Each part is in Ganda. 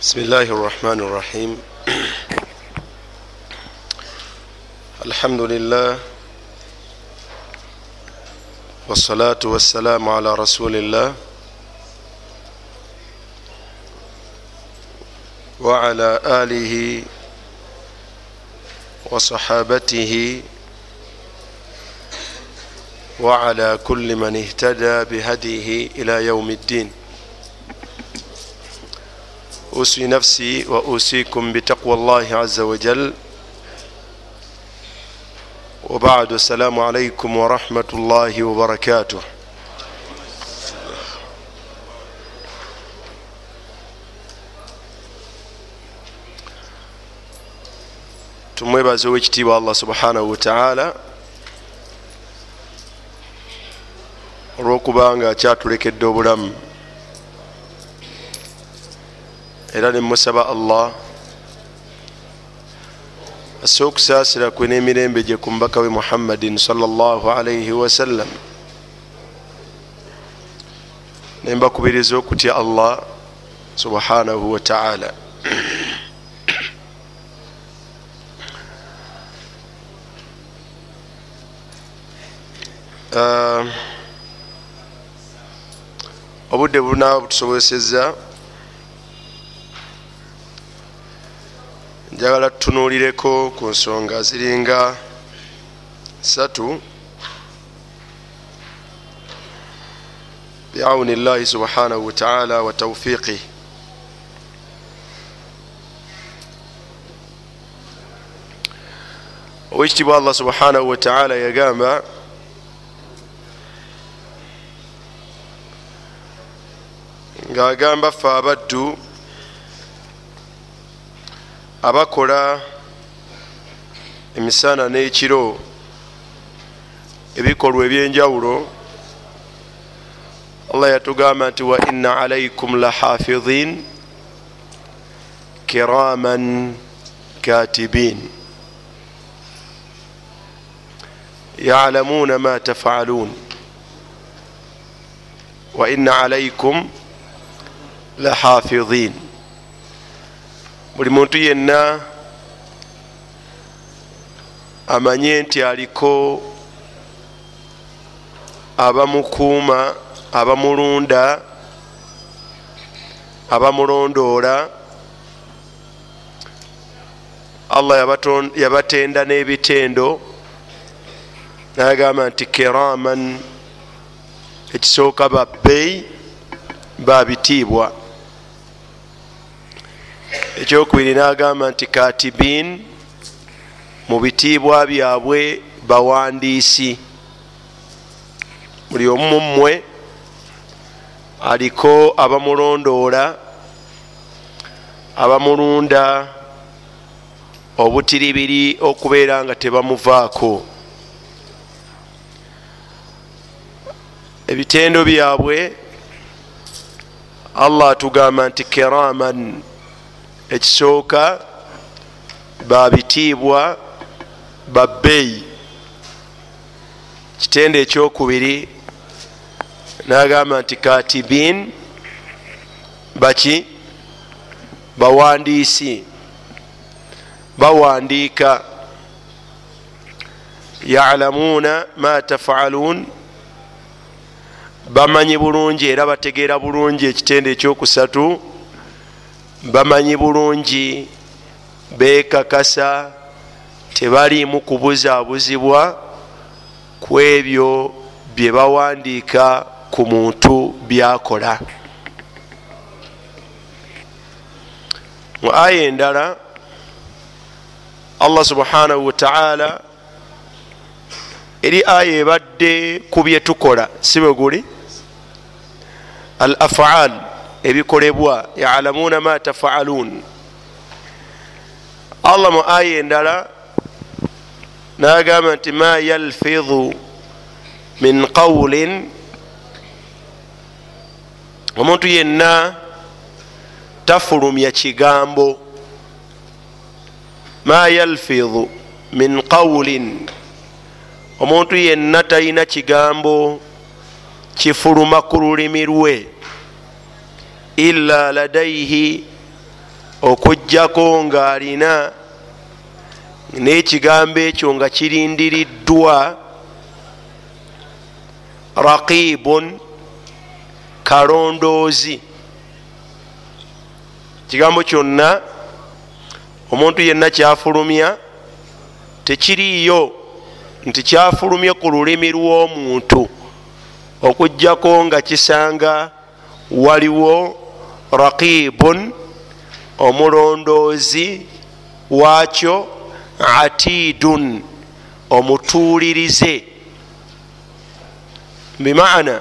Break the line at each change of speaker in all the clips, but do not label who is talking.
بسم الله الرحمن الرحيم الحمد لله والصلاة والسلام على رسول الله وعلى آله وصحابته وعلى كل من اهتدى بهديه إلى يوم الدين أوصي نفسي وأوصيكم بتقوى الله عز وجل. وبعد السلام عليكم ورحمة الله وبركاته. Tumwebaza owekitiibwa allah subhanahu wataala olwokubanga akyatulekedde obulamu. Era nemusaba allah. Asse okusaasira kwe n'emirembe gye ku mbaka we muhammadin salaalaihi wasallam nembakubiriza okutya allah subhanahu wataala obudde bulunaba butusobozeseza njagala tutunuulireko ku nsonga ziringa satu biauni llahi subhanahu wataala wa taufiqih owekitibwa allah subhanahu wataala yagamba ngaagamba fe abaddu abakola emisana n'ekiro ebikolwa ebyenjawulo allah yatugamba nti wa inna alaikum lahafidhin kiraman katibin. Yalamuna ma tafalun. Wa inna alaikum lahafidhin buli muntu yenna amanye nti aliko abamukuuma abamulunda abamulondoola. Allah yabatenda n'ebitendo. Nagamba nti kiraman ekisooka babbeyi babitiibwa ekyokubiri nagamba nti katibin mu bitiibwa byabwe bawandiisi. Buli omu mmwe aliko abamulondoola abamulunda obutiribiri okubeera nga tebamuvaako. Ebitendo byabwe allah atugamba nti kiraman ekisooka babitiibwa babbeeyi kitende ekyokubiri nagamba nti katibin baki? Bawandiisi. Bawandiika. Yalamuuna ma tafalun bamanyi bulungi era bategeera bulungi ekitende ekyokusatu bamanyi bulungi bekakasa tebaliimu kubuzaabuzibwa ku ebyo bye bawandiika ku muntu byakola. Mu aya endala allah subhanahu wataala eri aya ebadde ku byetukola si bwe guli? Al afaal ebikolebwa yalamuuna ma tafaaluun allah mu aya endala nagamba nti ma yalfidu min qawlin omuntu yenna tafulumya kigambo. Ma yalfidu min qawlin omuntu yenna talina kigambo kifuluma ku lulimi lwe illa ladaihi okugjako ng'alina n'ekigambo ekyo nga kirindiriddwa raqibun kalondoozi. Kigambo kyonna omuntu yenna kyafulumya tekiriiyo nti kyafulumye ku lulimi lw'omuntu. Okugjako nga kisanga waliwo raqibun omulondoozi waakyo atidun omutuulirize. Bimaana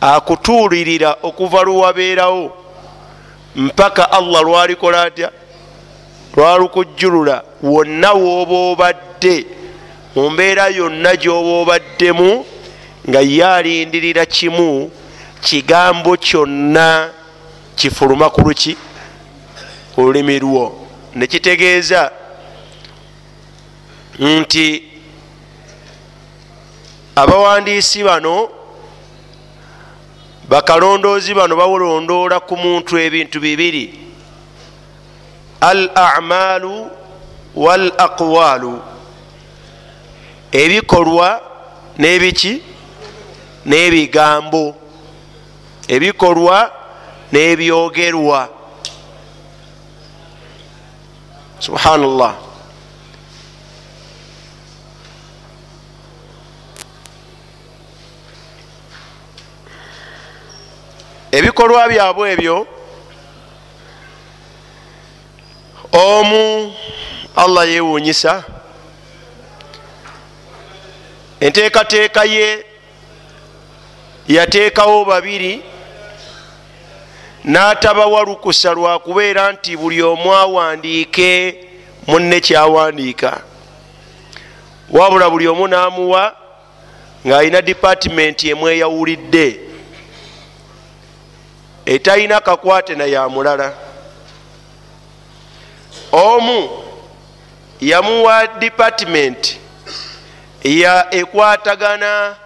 akutuulirira okuva lwewabeerawo mpaka allah lwalikola atya? Lwalukujjulula wonna wooba obadde mu mbeera yonna gyoba obaddemu nga ye alindirira kimu kigambo kyonna kifuluma ku luki olulimi lwo. Nekitegeeza nti abawandiisi bano bakalondoozi bano bawolondoola ku muntu ebintu bibiri. Al amaalu wal aqwaalu ebikolwa n'ebiki n'ebigambo. Ebikolwa n'ebyogerwa. Subhanallah. Ebikolwa byabwe ebyo omu allah yewuunyisa enteekateeka ye yateekawo babiri n'atabawa lukusa lwakubeera nti buli omu awandiike munne kyawandiika. Wabula buli omu n'amuwa ng'alina dipatimenti emweyawulidde etalina kakwate na ya mulala. Omu yamuwa dipatimenti ya ekwatagana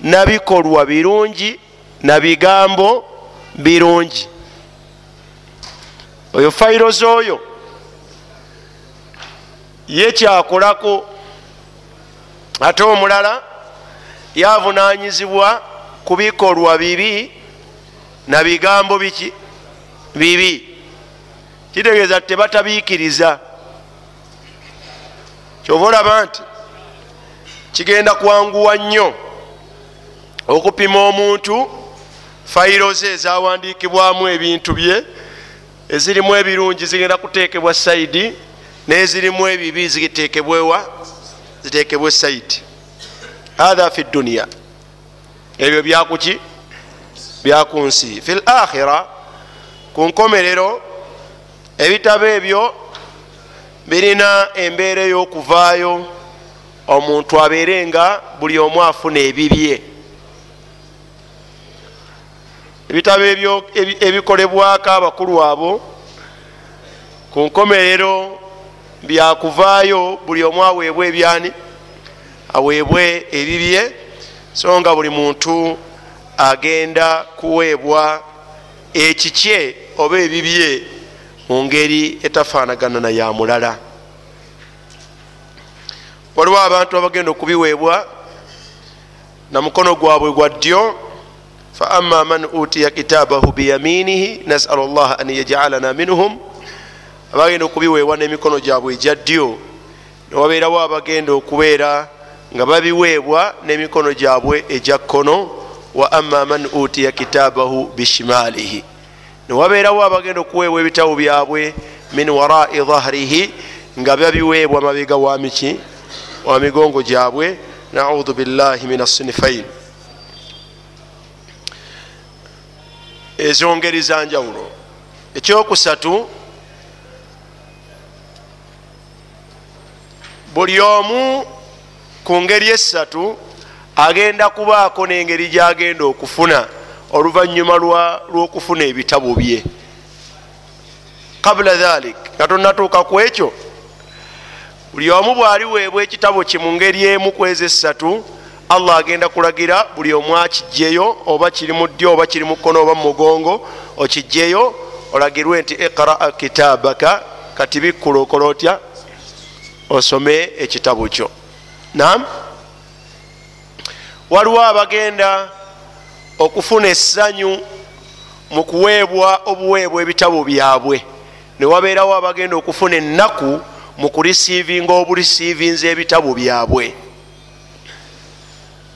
na bikolwa birungi na bigambo birungi oyo fairozi oyo ye kyakolako. Ate omulala yavunanyizibwa ku bikolwa bibi na bigambo biki bibi. Kitegeeza tebatabiikiriza kyova olaba nti kigenda kwanguwa nnyo okupima omuntu fayiro ze ezawandiikibwamu ebintu bye ezirimu ebirungi zigenda kuteekebwa saidi nezirimu ebibi zitekebwewa zitekebwe saidi hatha fi duniya ebyo byakuki byakunsi fi l akhira ku nkomerero ebitabo ebyo birina embeera ey'okuvaayo. Omuntu abeere nga buli omu afuna ebibye ebitabo ebikolebwako abakulu abo ku nkomerero byakuvaayo buli omu aweebwe ebyani aweebwe ebibye so nga buli muntu agenda kuweebwa ekikye oba ebibye mu ngeri etafaanagana na ya mulala. Waliwo abantu abagenda okubiweebwa na mukono gwabwe gwa ddyo faama man utiya kitabahu biyaminihi nasalu llaha an yajalana minhum abagenda okubiweebwa n'emikono gyabwe egya ddyo. Newabeerawo abagenda okubeera nga babiweebwa n'emikono gyabwe egya kkono. Wa ama man utiya kitabahu bishimalihi. Newabeerawo abagenda okuweebwa ebitabo byabwe min warai dhahrihi nga babiweebwa mabega wamiki wa migongo gyabwe. Naudu billahi min assinifain ezo ngeri zanjawulo ekyokusatu buli omu ku ngeri esatu agenda kubaako n'engeri gyagenda okufuna oluvanyuma lw'okufuna ebitabo bye. Kabula dhalik nga tonatuuka ku ekyo buli omu bwaliweebwa ekitabo kye mu ngeri emu kwezi esatu allah agenda kulagira buli omu akijjeyo oba kiri mu ddyo oba kiri mu kkono oba mu mugongo okijjeyo olagirwe nti iqraa kitabaka kati bikkula okola otya? Osome ekitabo kyo. Nam waliwo abagenda okufuna essanyu mu kuweebwa obuweebwa ebitabo byabwe. Newabeerawo abagenda okufuna ennaku mu kurisiivinga oburisiivinza ebitabo byabwe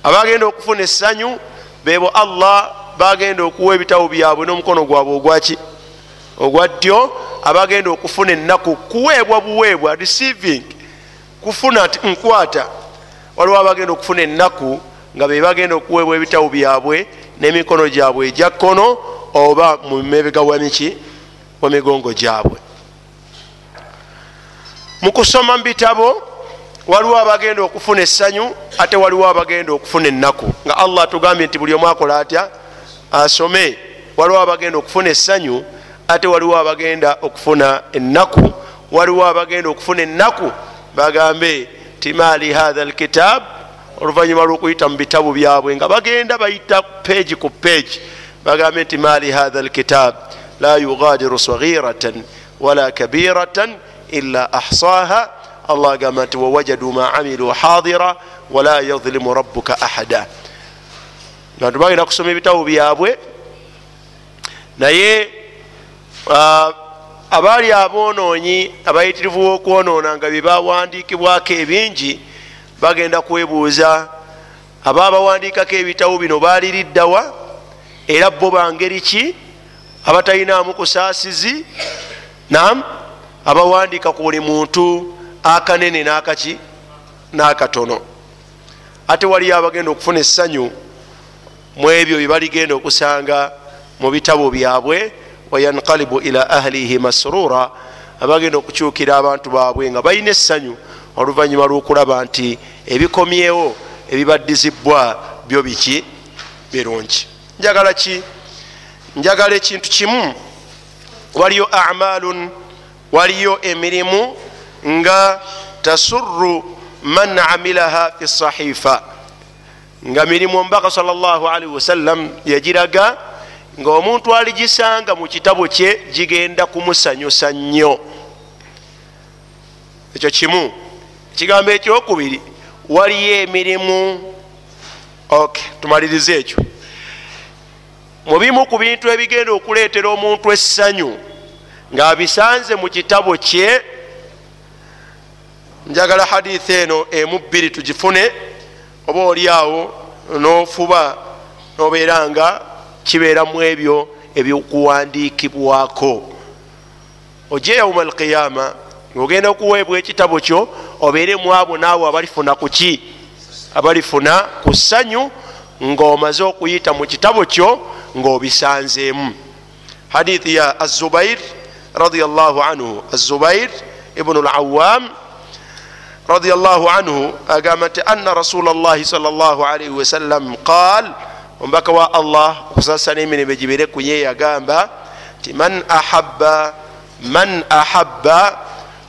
abagenda okufuna essanyu bebo allah bagenda okuwa ebitabo byabwe n'omukono gwabwe ogwaki ogwa ddyo? Abagenda okufuna ennaku kuweebwa buweebwa receiving kufuna nkwata. Waliwo abagenda okufuna ennaku nga be bagenda okuweebwa ebitabo byabwe n'emikono gyabwe egya kkono oba mu mabega wamiki wamigongo gyabwe. Mu kusoma mu bitabo waliwo abagenda okufuna essanyu ate waliwo abagenda okufuna ennaku. Nga allah atugambye nti buli omu akola atya? Asome. Waliwo abagenda okufuna essanyu ate waliwo abagenda okufuna ennaku. Waliwo abagenda okufuna ennaku bagambe ti maali hatha lkitab oluvanyuma lwokuyita mu bitabu byabwe nga bagenda bayita peegi ku peegi bagambe nti maali hatha lkitab la yugadiru saghiratan wala kabiratan ila ahsaha allah agamba nti wawajadu ma amilu hadira wala yadhlimu rabuka ahada. Bantu bagenda kusoma ebitabo byabwe naye abaali abonoonyi abayitirivu wokwonoona nga byebawandiikibwako ebingi bagenda kwebuuza ababawandiikako ebitabo bino baaliriddawa era bo bangeri ki? Abatalinamu kusaasizi nam abawandiika ku buli muntu akanene nakaki nakatono. Ate waliyo abagenda okufuna essanyu mu ebyo byebaligenda okusanga mu bitabo byabwe wayanqalibu ila ahlihi masrura abagenda okukyukira abantu baabwe nga balina essanyu oluvanyuma lwokulaba nti ebikomyewo ebibaddizibwa byo biki? Birungi. Njagala ki? Njagala ekintu kimu. Waliyo amalun waliyo emirimu nga tasurru man amilaha fi sahifa. Nga mirimu omubaka salllahalihi wasallam yagiraga nga omuntu aligisanga mu kitabo kye gigenda kumusanyusa nnyo. Ekyo kimu. Ekigambo ekyokubiri waliyo emirimu. Ok tumalirize ekyo. Mubimu ku bintu ebigenda okuleetera omuntu essanyu ngaabisanze mu kitabo kye njagala hadithi eno emu bbiri tugifune oba oliawo nofuba nobeera nga kibeeramu ebyo ebyokuwandiikibwako. Ojje yauma alqiyama ngaogenda okuweebwa ekitabo kyo obeeremu abo naawe abalifuna ku ki? Abalifuna ku ssanyu ngaomaze okuyita mu kitabo kyo ngaobisanzeemu hadithi ya azubair radiallahu anhu azubair ibnu lawam radiallahu anhu agamba nti anna rasula llahi sal llah alaihi wasallam qaal omubaka wa allah okusasa n'emirimu gibere kuye yagamba nti man ahabba man ahabba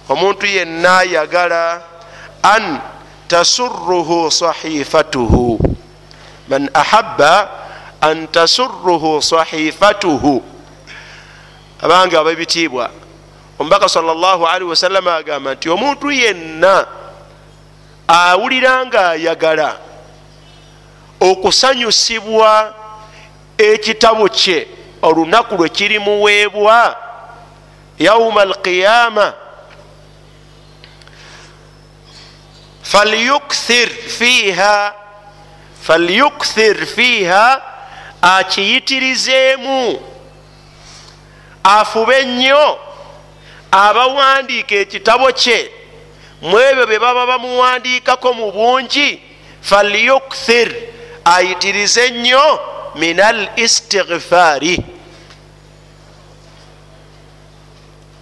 omuntu yenna yagala an tasurruhu sahifatuhu. Man ahabba an tasurruhu sahifatuhu. Abange ababitiibwa omubaka salllahalihi wasallama agamba nti omuntu yenna awulira nga ayagala okusanyusibwa ekitabo kye olunaku lwe kirimuweebwa yauma alqiyama falyukthir fiiha falyukthir fiiha akiyitirizeemu. Afube ennyo abawandiika ekitabo kye mu ebyo bye baba bamuwandiikako mu bungi falyukthir ayitirize nnyo min al istighfaari.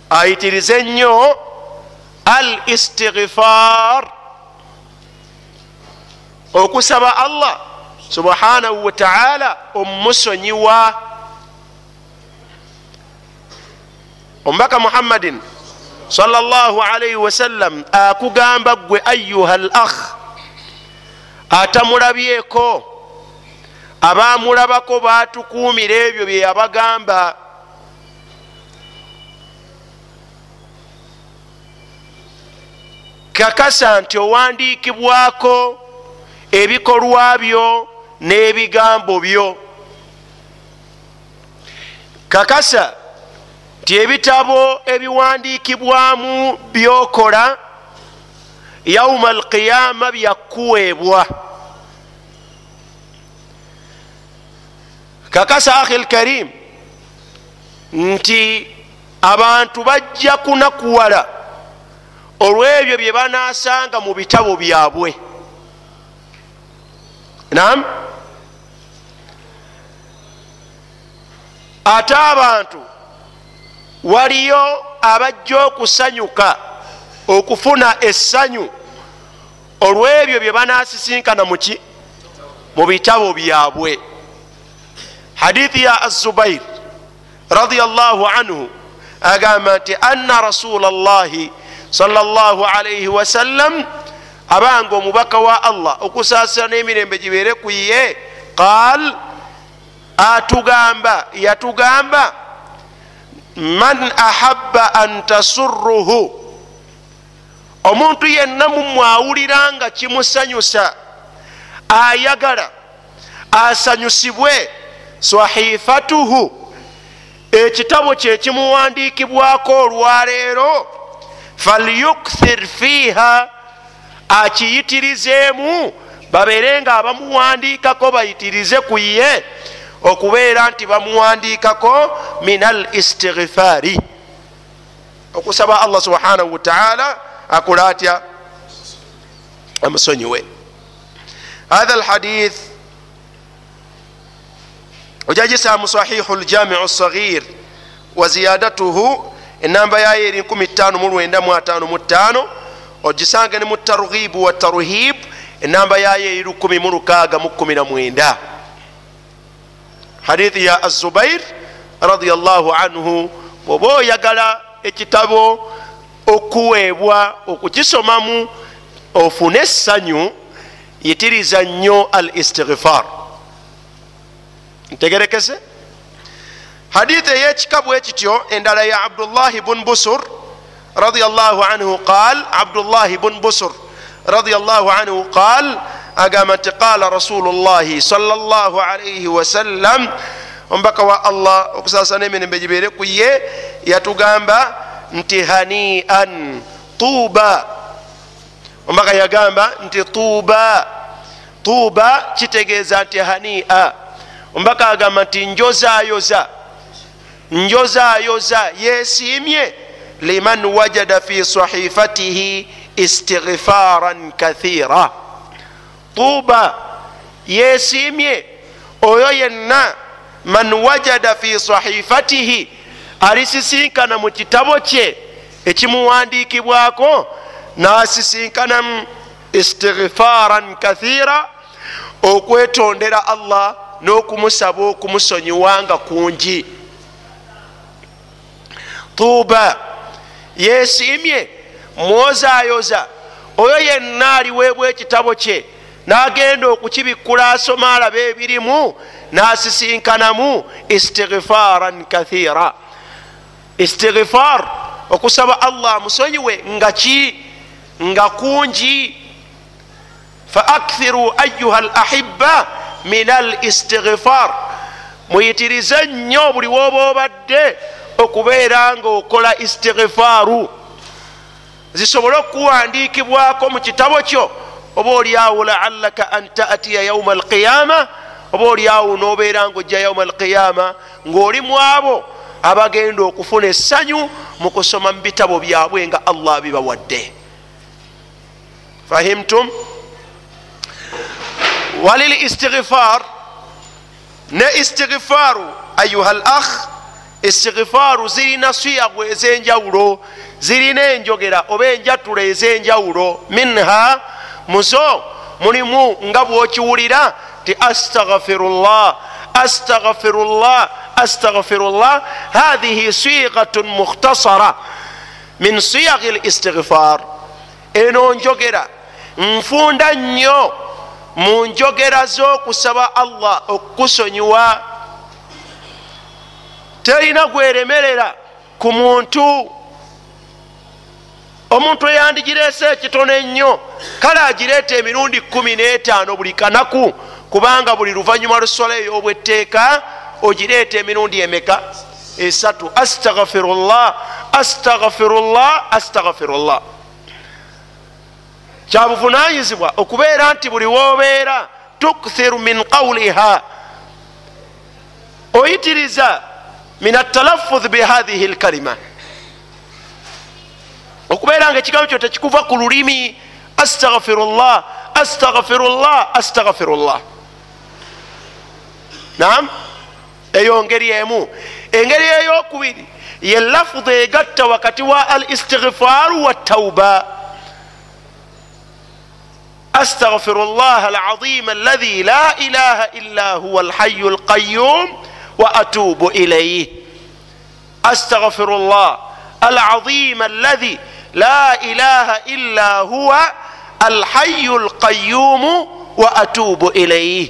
Ayitirize nnyo al istighfar okusaba allah subhanahu wataala omusonyiwa. Omubaka muhammadin salaalaihi wasallam akugamba gwe ayuha al akh atamulabyeko. Abamulabako batukuumira ebyo bye yabagamba. Kakasa nti owandiikibwako ebikolwa byo n'ebigambo byo. Kakasa nti ebitabo ebiwandiikibwamu byokola yauma alqiyama byakuweebwa. Kakasa akhi lkarim nti abantu bajja kunakuwala olw'ebyo bye banasanga mu bitabo byabwe. Nam ate abantu waliyo abajja okusanyuka okufuna essanyu. Olw'ebyo bye banasisinkana muki mu bitabo byabwe. Hadithi ya azubair radiallahu anhu agamba nti anna rasula llahi salaalaihi wasallam abanga omubaka wa allah okusaasira n'emirembe gibeere ku ye qaal atugamba yatugamba man ahabba an tasurruhu. Omuntu yenna mumwawulira nga kimusanyusa ayagala asanyusibwe sahifatuhu. Ekitabo kyekimuwandiikibwako olwaleero falyukthir fiiha akiyitirizeemu. Babeere nga abamuwandiikako bayitirize ku ye okubeera nti bamuwandiikako min al istighfaari. Okusaba allah subhanahu wataala akola atya? Amusonyiwe. Hatha alhadith ojagisamu sahihu ljamiu lsagir wa ziyadatuhu enamba yayo eri 5955 ogisange ne mu targhibu wa tarhib enamba yayo eri 1619 hadithi ya azubair radiallahu anhu bwoba oyagala ekitabo okuweebwa okukisomamu ofune essanyu yitiriza nnyo al istighfar ntegerekese? Hadithi eyekikabu ekityo endala ya abdullahi bun busur radiallahu anhu qal abdullahi bun busur radiallahu anhu qal agamba nti qala rasulu llahi salllah alaihi wasallam omubaka wa allah okusasana emirembe gibeere ku ye yatugamba nti hanian tuuba. Omubaka yagamba nti tuuba. Tuuba kitegeeza nti hania. Omubaka agamba nti njozaayoza. Njozaayoza yesiimye liman wajada fi sahifatihi istighfaran kathira tuuba yesiimye oyo yenna man wajada fi sahifatihi. Alisisinkana mu kitabo kye ekimuwandiikibwako nasisinkanamu istighfaran kathira okwetondera allah n'okumusaba okumusonyiwanga kungi tuuba yesiimye mwozaayoza. Oyo yenna aliweebwa ekitabo kye n'agenda okukibikkula asoma alaba ebirimu n'asisinkanamu istighfaran kathira. Istighfar okusaba allah amusonyiwe nga ki? Nga kungi. Fa akthiru ayuha lahibba min al istighfar. Muyitirize nnyo buli woba obadde okubeera nga okola istighfaru. Zisobole okuwandiikibwako mu kitabo kyo oba oliawo laalaka an taatiya yauma alqiyama oba oliawo nobeera nga ojja yauma alqiyama ngaoli mu abo abagenda okufuna essanyu mu kusoma mu bitabo byabwe nga allah bibawadde fahimtum? Walil istighfar ne istighfaru ayuha l akh istighfaru zirina siyagu ez'enjawulo zirina enjogera oba enjatulo ez'enjawulo minha muzo mulimu nga bwokiwulira ti astaghfirullah astaghfirullah astaghfirullah hadhihi sigatun mukhtasara min siyagi listighfar eno njogera nfunda nnyo mu njogera z'okusaba allah okukusonyiwa terina gweremerera ku muntu omuntu eyandigireese ekitono ennyo kale agireeta emirundi 15 buli kanaku kubanga buli luvanyuma lweswala ey'obwetteeka ogireeta emirundi emeka? Esatu astagfirullah astagfirullah astagfirullah kyabuvunanyizibwa okubeera nti buli wobeera tukthiru min qawliha. Oyitiriza min atalafuz bihathihi lkalima okubeera nga ekigambo kyo tekikuva ku lulimi astagfirullah astagfirullah astagfirullah nam eyo ngeri emu. Engeri eyokubiri ye lafuza egatta wakati wa al istighfaru watauba استغفر الله العظيم الذي لا اله الا هو الحي القيوم واتوب اليه استغفر الله العظيم الذي لا اله الا هو الحي القيوم واتوب اليه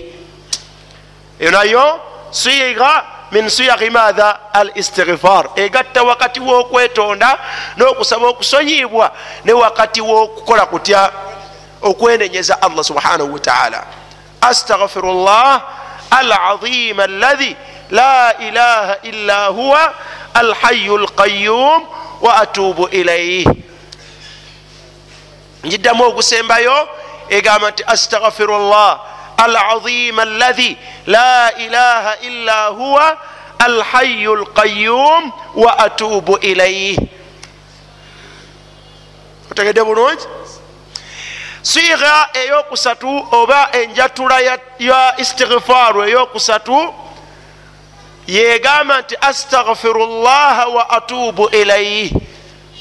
inayo siga min siyagi matha al istighfar egatta wakati wokwetonda nokusaba okusonyibwa ne wakati wokukola kutya okwenenyeza allah subhanahu wataala astaghfiru llah alazim alladhi la ilaha illa huwa alhayu lqayum wa atubu ilaih njiddamu okusembayo egamba nti astaghfiru llah alazim alladhi la ilaha illa huwa alhayu lqayum wa atubu ilaih otegedde bulungi? Siga eyokusatu oba enjatula ya istighfaaru eyokusatu yegamba nti astaghfiru llaha wa atubu ilaih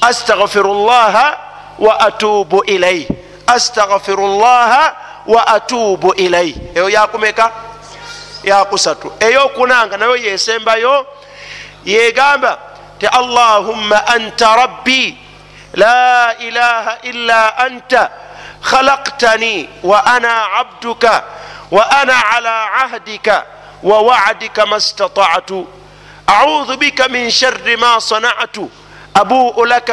astaghfiru llaha wa atubu ilaih astaghfiru llaha wa atubu ilaih eyo yakumeka yakusatu eyokunanga nayo yesembayo yegamba ti allahumma anta rabbi la ilaha illa anta خلقتني وانا عبدك وانا على عهدك ووعدك ما استطعت اعوذ بك من شر ما صنعت ابوء لك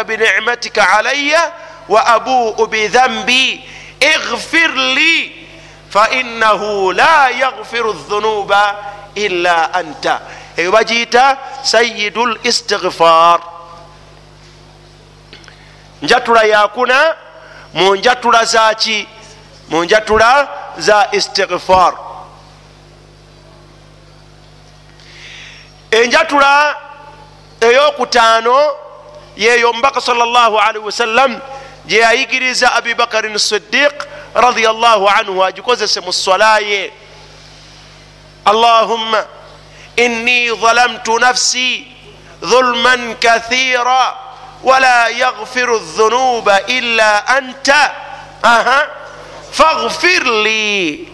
بنعمتك علي وابوء بذنبي اغفر لي فانه لا يغفر الذنوب الا انت ايوبجيت سيد الاستغفار njatula yakuna munjatula zaki munjatula za istighfar enjatula eyokutaano yeyo omubaka salli wasallam gyeyayigiriza abubakarin sidiq radiallahu anhu agikozese mu swalaye allahumma inni zalamtu nafsi dhulman kathira ولا يغفر الذنوب إلا أنت أها فاغفر لي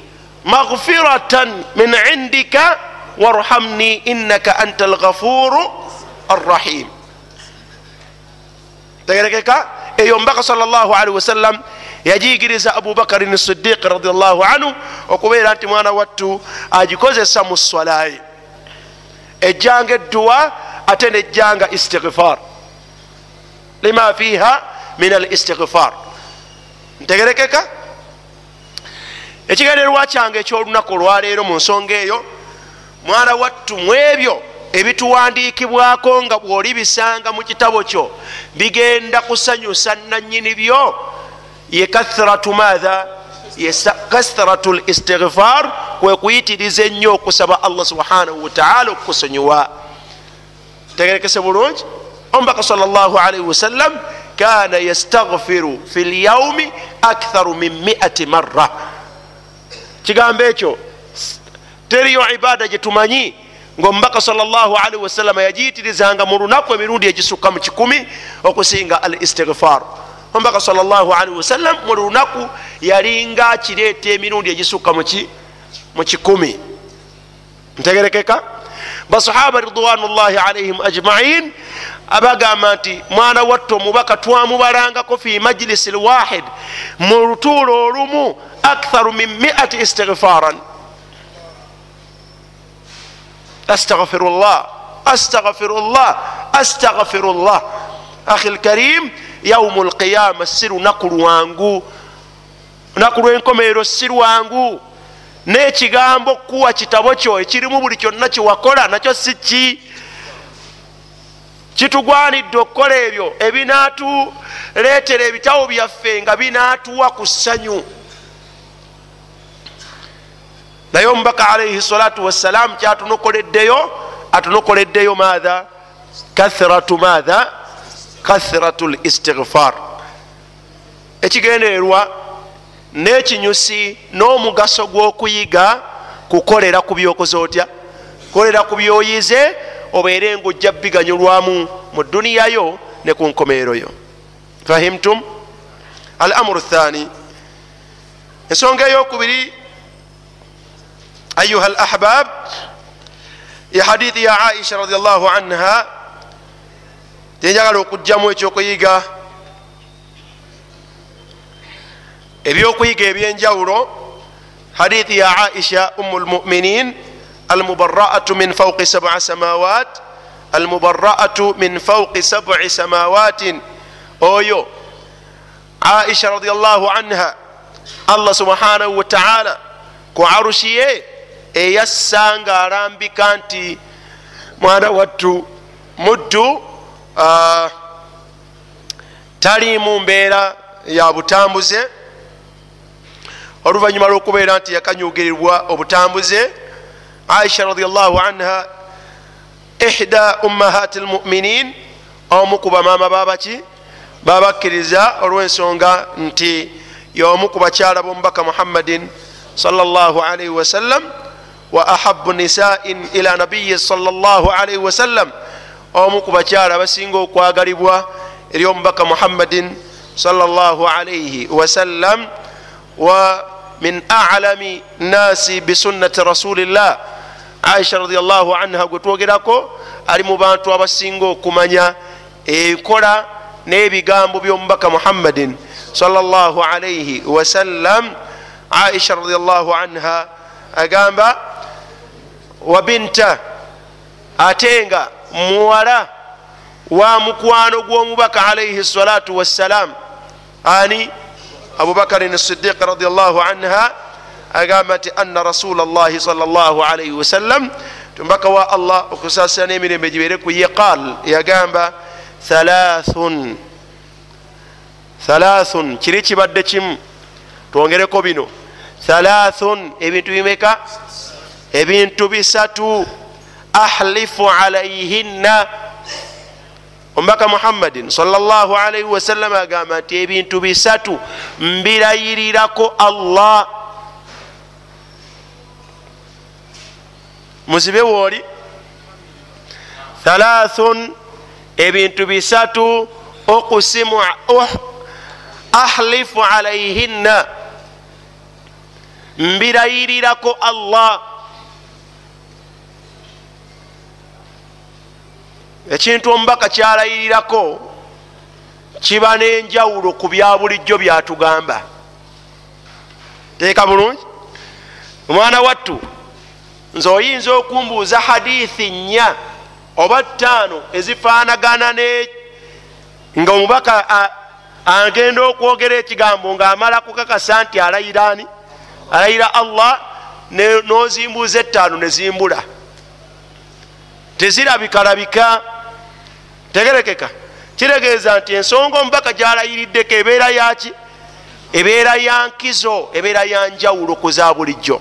مغفرة من عندك وارحمني إنك أنت الغفور الرحيم تقرأ eyo omubaka salllahalihi wasallam yagiyigiriza abubakarini sidiqi radiallahu anhu okubeera nti mwana wattu agikozesa mu swalaye ejjanga edduwa ate nejjanga istighfar. Lima fiiha min al istighfar ntegerekeka? Ekigenderwa kyange ekyolunaku olwaleero mu nsonga eyo mwana wattu mu ebyo ebituwandiikibwako nga bwoli bisanga mu kitabo kyo bigenda kusanyusa nanyini byo. Ye kathratu matha kathratu l istighfar kwekuyitiriza ennyo okusaba allah subhanahu wataala okukusonyiwa tegerekese bulungi? Omubaka salllahalihi wasallam kana yastaghfiru fi lyaumi aktharu min miati marra. Kigambo ekyo teriyo ibada gyetumanyi ngaomubaka salllahalihi wasallama yagiyitirizanga mu lunaku emirundi egisukka mu kikumi okusinga al istighfar omubaka salllahalihi wasallam mu lunaku yalinga akireeta emirundi egisukka mu kikumi. Ntegerekeka? Basahaba ridwanullahi alaihim ajmain abagamba nti mwana watte omubaka twamubalangako fi majlisi lwahid mu lutuulo olumu aktharu min miati istighfaran astaghfirullah astaghfirullah astaghfirullah akhi lkarim yaumu lqiyama si lunaku lwangu lunaku lwenkomerero si lwangu n'ekigambo kuwa kitabo kyo ekirimu buli kyonna kyewakola nakyo si ki kitugwanidde okukola ebyo ebinatuleetera ebitabo byaffe nga binatuwa ku ssanyu naye omubaka alaihi salatu wassalamu kyatunokoleddeyo atunokoleddeyo maatha? Kathratu maatha? Kathratu listigfar ekigendererwa n'ekinyusi n'omugaso gw'okuyiga kukolera ku byokoze otya? Kukolera ku byoyize obeere ngaojja biganyulwamu mu duniyayo ne ku nkomeeroyo fahimtum? Al amuru thani ensonga eyokubiri ayuha al ahbab ya hadithi ya aisha radiallahu anha tenjagala okugjamu ekyokuyiga ebyokuyiga ebyenjawulo hadithi ya aisha umu lmuminin almubaraatu min fauqi sabca samawat almubaraatu min fauqi sabci samawatin oyo aisha radiallahu anha allah subhanahu wataala ku arushiye eyassa nga alambika nti mwana wattu muddu tali mu mbeera ya butambuze. Oluvanyuma lwokubeera nti yakanyugirirwa obutambuze aisha radiallahu anha ihda ummahati lmuminin omu ku bamaama babaki babakkiriza olwensonga nti yomu ku bakyala b'omubaka muhammadin sallallahu alaihi wasallam wa ahabu nisain ila nabiyi sallallahu alaihi wasallam omu ku bakyala basinga okwagalibwa eri omubaka muhammadin sallallahu alaihi wasallam wa min alami nasi bisunnati rasulillah. Aisha radiallahu anha gwe twogerako ali mu bantu abasinga okumanya enkola n'ebigambo by'omubaka muhammadin sallallahu alaihi wasallam aisha radiallahu anha agamba wa binta ate nga muwala wa mukwano gw'omubaka alaihi salatu wassalam ani? Abubakarin sidiq radiallahu anha agamba nti anna rasula llahi salllah alaihi wasallam tumbaka wa allah okusasira n'emirembe gibeere ku ye qal yagamba thalathun thalathun kiri kibadde kimu twongereko bino. Thalathun ebintu bimeka ebintu bisatu ahlifu alaihinna omubaka muhammadin salaalaihi wasalama agamba nti ebintu bisatu mbirayirirako allah. Muzibe wooli thalathun ebintu bisatu okusimu ahlifu alaihinna mbirayirirako allah ekintu omubaka kyalayirirako kiba n'enjawulo ku bya bulijjo byatugamba. Teeka bulungi? Omwana wattu nze oyinza okumbuuza hadithi nnya oba ttaano ezifaanagana ne nga omubaka agenda okwogera ekigambo ng'amala kukakasa nti alayira ani? Alayira allah nozimbuuza ettaano nezimbula tezirabikalabika tegerekeka. Kiregeeza nti ensonga omubaka gyalayiriddeko ebeera yaki ebeera ya nkizo ebeera ya njawulo ku za bulijjo.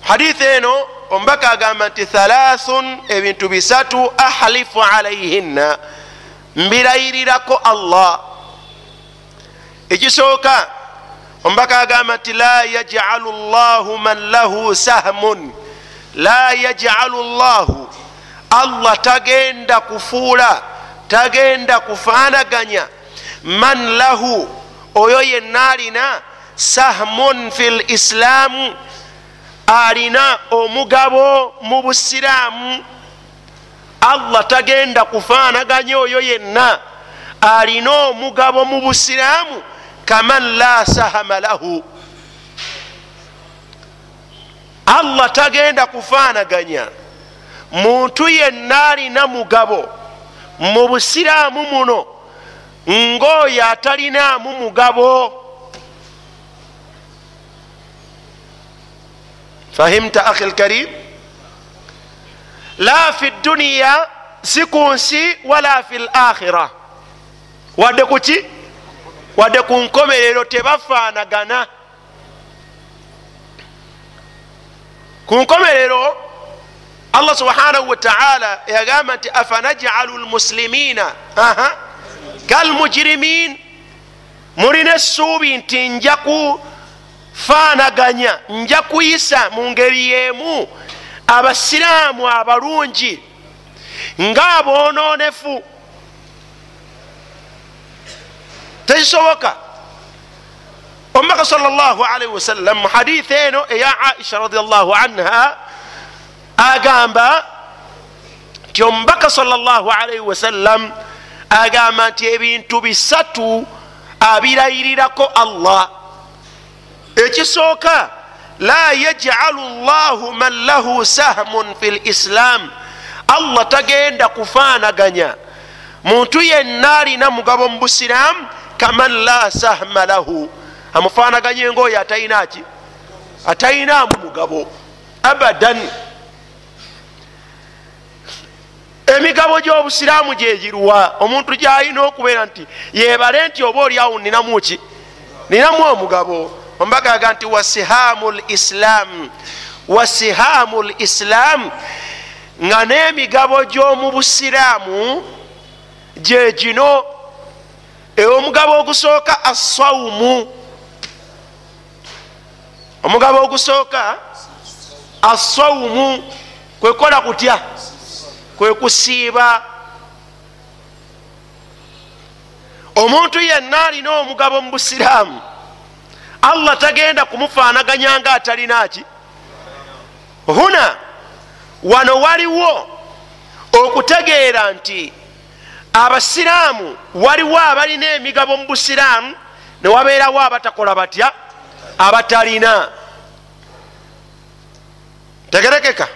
Hadithi eno omubaka agamba nti thalathun ebintu bisatu ahlifu alaihinna mbirayirirako allah. Ekisooka omubaka agamba nti la yajalu llahu man lahu sahmun. La yajalu llahu allah tagenda kufuula tagenda kufaanaganya. Man lahu oyo yenna alina sahmun fi lislaamu alina omugabo mu busiraamu. Allah tagenda kufaanaganya oyo yenna alina omugabo mu busiraamu kaman la sahama lahu. Allah tagenda kufaanaganya muntu yenna alina mugabo. Mu busiraamu muno ngaoyo atalinaamu mugabo fahimta akhi lkarim la fi duniya si ku nsi wala fi lakhira wadde kuki wadde ku nkomerero tebafaanagana. Ku nkomerero allah subhanahu wataala yagamba nti afanajalu lmuslimina kalmujirimin mulina essuubi nti nja kufaanaganya nja kuyisa mu ngeri yemu abasiraamu abalungi ngaaboononefu tekisoboka omubaka salllahalaihi wasallam mu hadithi eno eya aisha radiallahu anha agamba nti omubaka salllahalaihi wasallam agamba nti ebintu bisatu abirayirirako allah. Ekisooka la yajalu llahu man lahu sahmun fi lislam allah tagenda kufaanaganya. Muntu yenna alina mugabo mu busiraamu kaman la sahma lahu. Amufaanaganye ngaoyo atalinaki atalinaamu mugabo. Abadan emigabo gy'obusiraamu gyegirwa omuntu gyalina okubeera nti yebale nti oba oliawo ninamuki ninamu omugabo. Ombaga aga nti wasihamu lislam wasihamu lislam nga n'emigabo gy'omu busiraamu gyegino omugabo ogusooka assaumu omugabo ogusooka assaumu kwekola kutya kwekusiiba omuntu yenna alina omugabo mu busiraamu allah tagenda kumufaanaganya nga atalinaki huna. Wano waliwo okutegeera nti abasiraamu waliwo abalina emigabo mu busiraamu newabeerawo abatakola batya? Abatalina. Tegerekeka.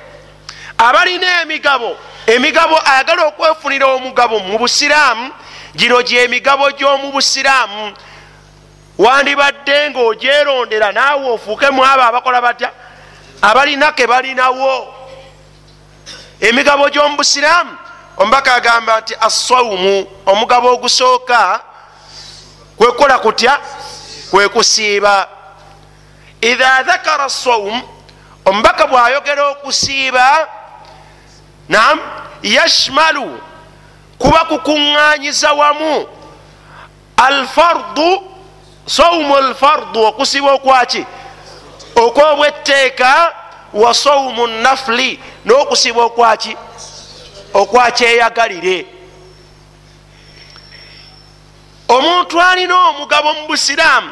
Abalina emigabo emigabo ayagala okwefunira omugabo mu busiraamu gino gyemigabo gy'omu busiraamu. Wandibadde ngaogyerondera naawe ofuuke mu abo abakola batya? Abalina ke balinawo. Emigabo gy'omu busiraamu omubaka agamba nti assaumu omugabo ogusooka kwekola kutya? Kwekusiiba idha dhakara saum omubaka bwayogera okusiiba nam yashmalu kuba kukuŋŋanyiza wamu. Alfardu saumu alfardu okusiba okwaki? Okwobwetteeka wa saumu nafuli n'okusiba okwaki? Okwakyeyagalire omuntu alina omugabo mu busiraamu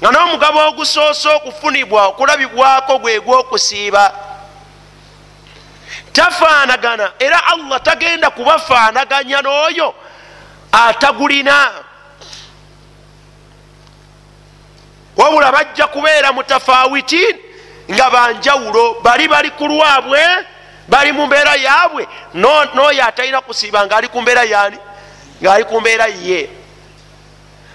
nga n'omugabo ogusoose okufunibwa okulabibwako gwe gw'okusiiba tafaanagana. Era allah tagenda kubafaanaganya n'oyo atagulina. Wabula bajja kubeera mutafawitin nga banjawulo bali bali ku lwabwe bali mu mbeera yaabwe. N'oyo atalina kusiiba ngaali ku mbeera yani ngaali ku mbeera ye.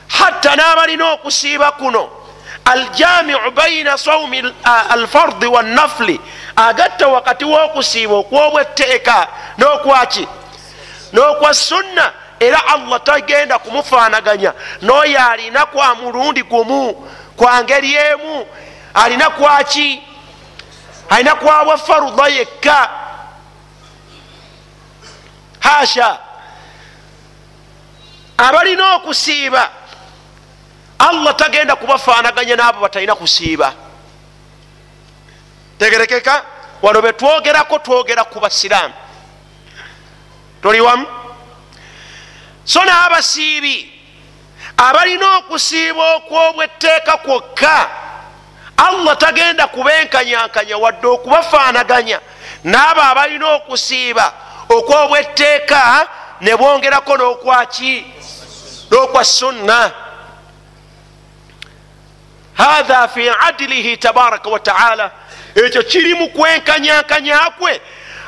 Hatta n'abalina okusiiba kuno aljamiu baina saumi alfardi wannafuli agatta wakati w'okusiiba okwobwetteeka n'okwaki n'okwa sunna era allah tagenda kumufaanaganya. N'oyo alina kwa mulundi gumu kwa ngeri emu alina kwaki alina kwabwa faruda yekka? Hasha abalina okusiiba allah tagenda kubafaanaganya n'abo batalina kusiiba. Tegerekeka wano betwogerako twogera ku basiraamu. Toli wamu? So n'abasiibi abalina okusiiba okwobwetteeka kwokka allah tagenda kubenkanyankanya wadde okubafaanaganya n'abo abalina okusiiba okwobwetteeka ne bongerako n'okwaki n'okwa sunna hatha fi adilihi tabaraka wataala ekyo kiri mu kwenkanyankanyakwe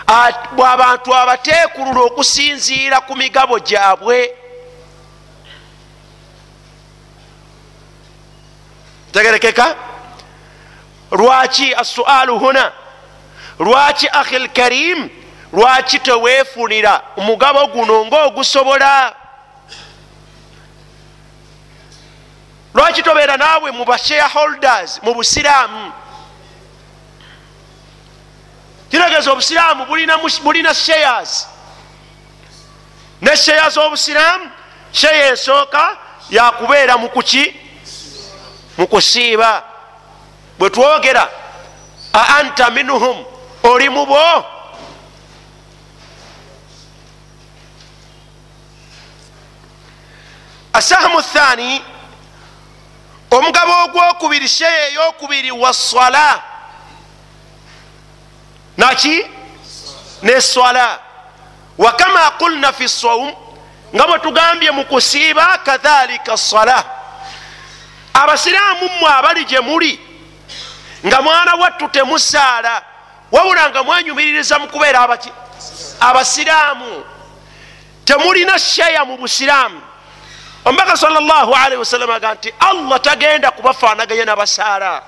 abantu abateekulula okusinziira ku migabo gyabwe. Tegerekeka? Lwaki assualu huna? Lwaki akhi lkarim lwaki teweefunira? Omugabo guno ngaogusobola lwaki tobeera naawe mu bashareholders mu busiraamu? Kitegeeza obusiraamu bulina shares. Ne sheya z'obusiraamu sheya esooka yakubeera mukuki mukusiiba bwe twogera a anta minhum oli mu bo? Asahmu thani omugabo ogwokubiri sheya eyokubiri waswala naki? Neswala wakama qulna fi saum nga bwe tugambye mu kusiiba kadhalika sala abasiraamu mmwe abali gye muli nga mwana wattu temusaala wabula nga mwanyumiririza mu kubeera abaki abasiraamu temulina sheya mu busiraamu omubaka salllahalihi wasallam aga nti allah tagenda kubafaanaganya nabasaala.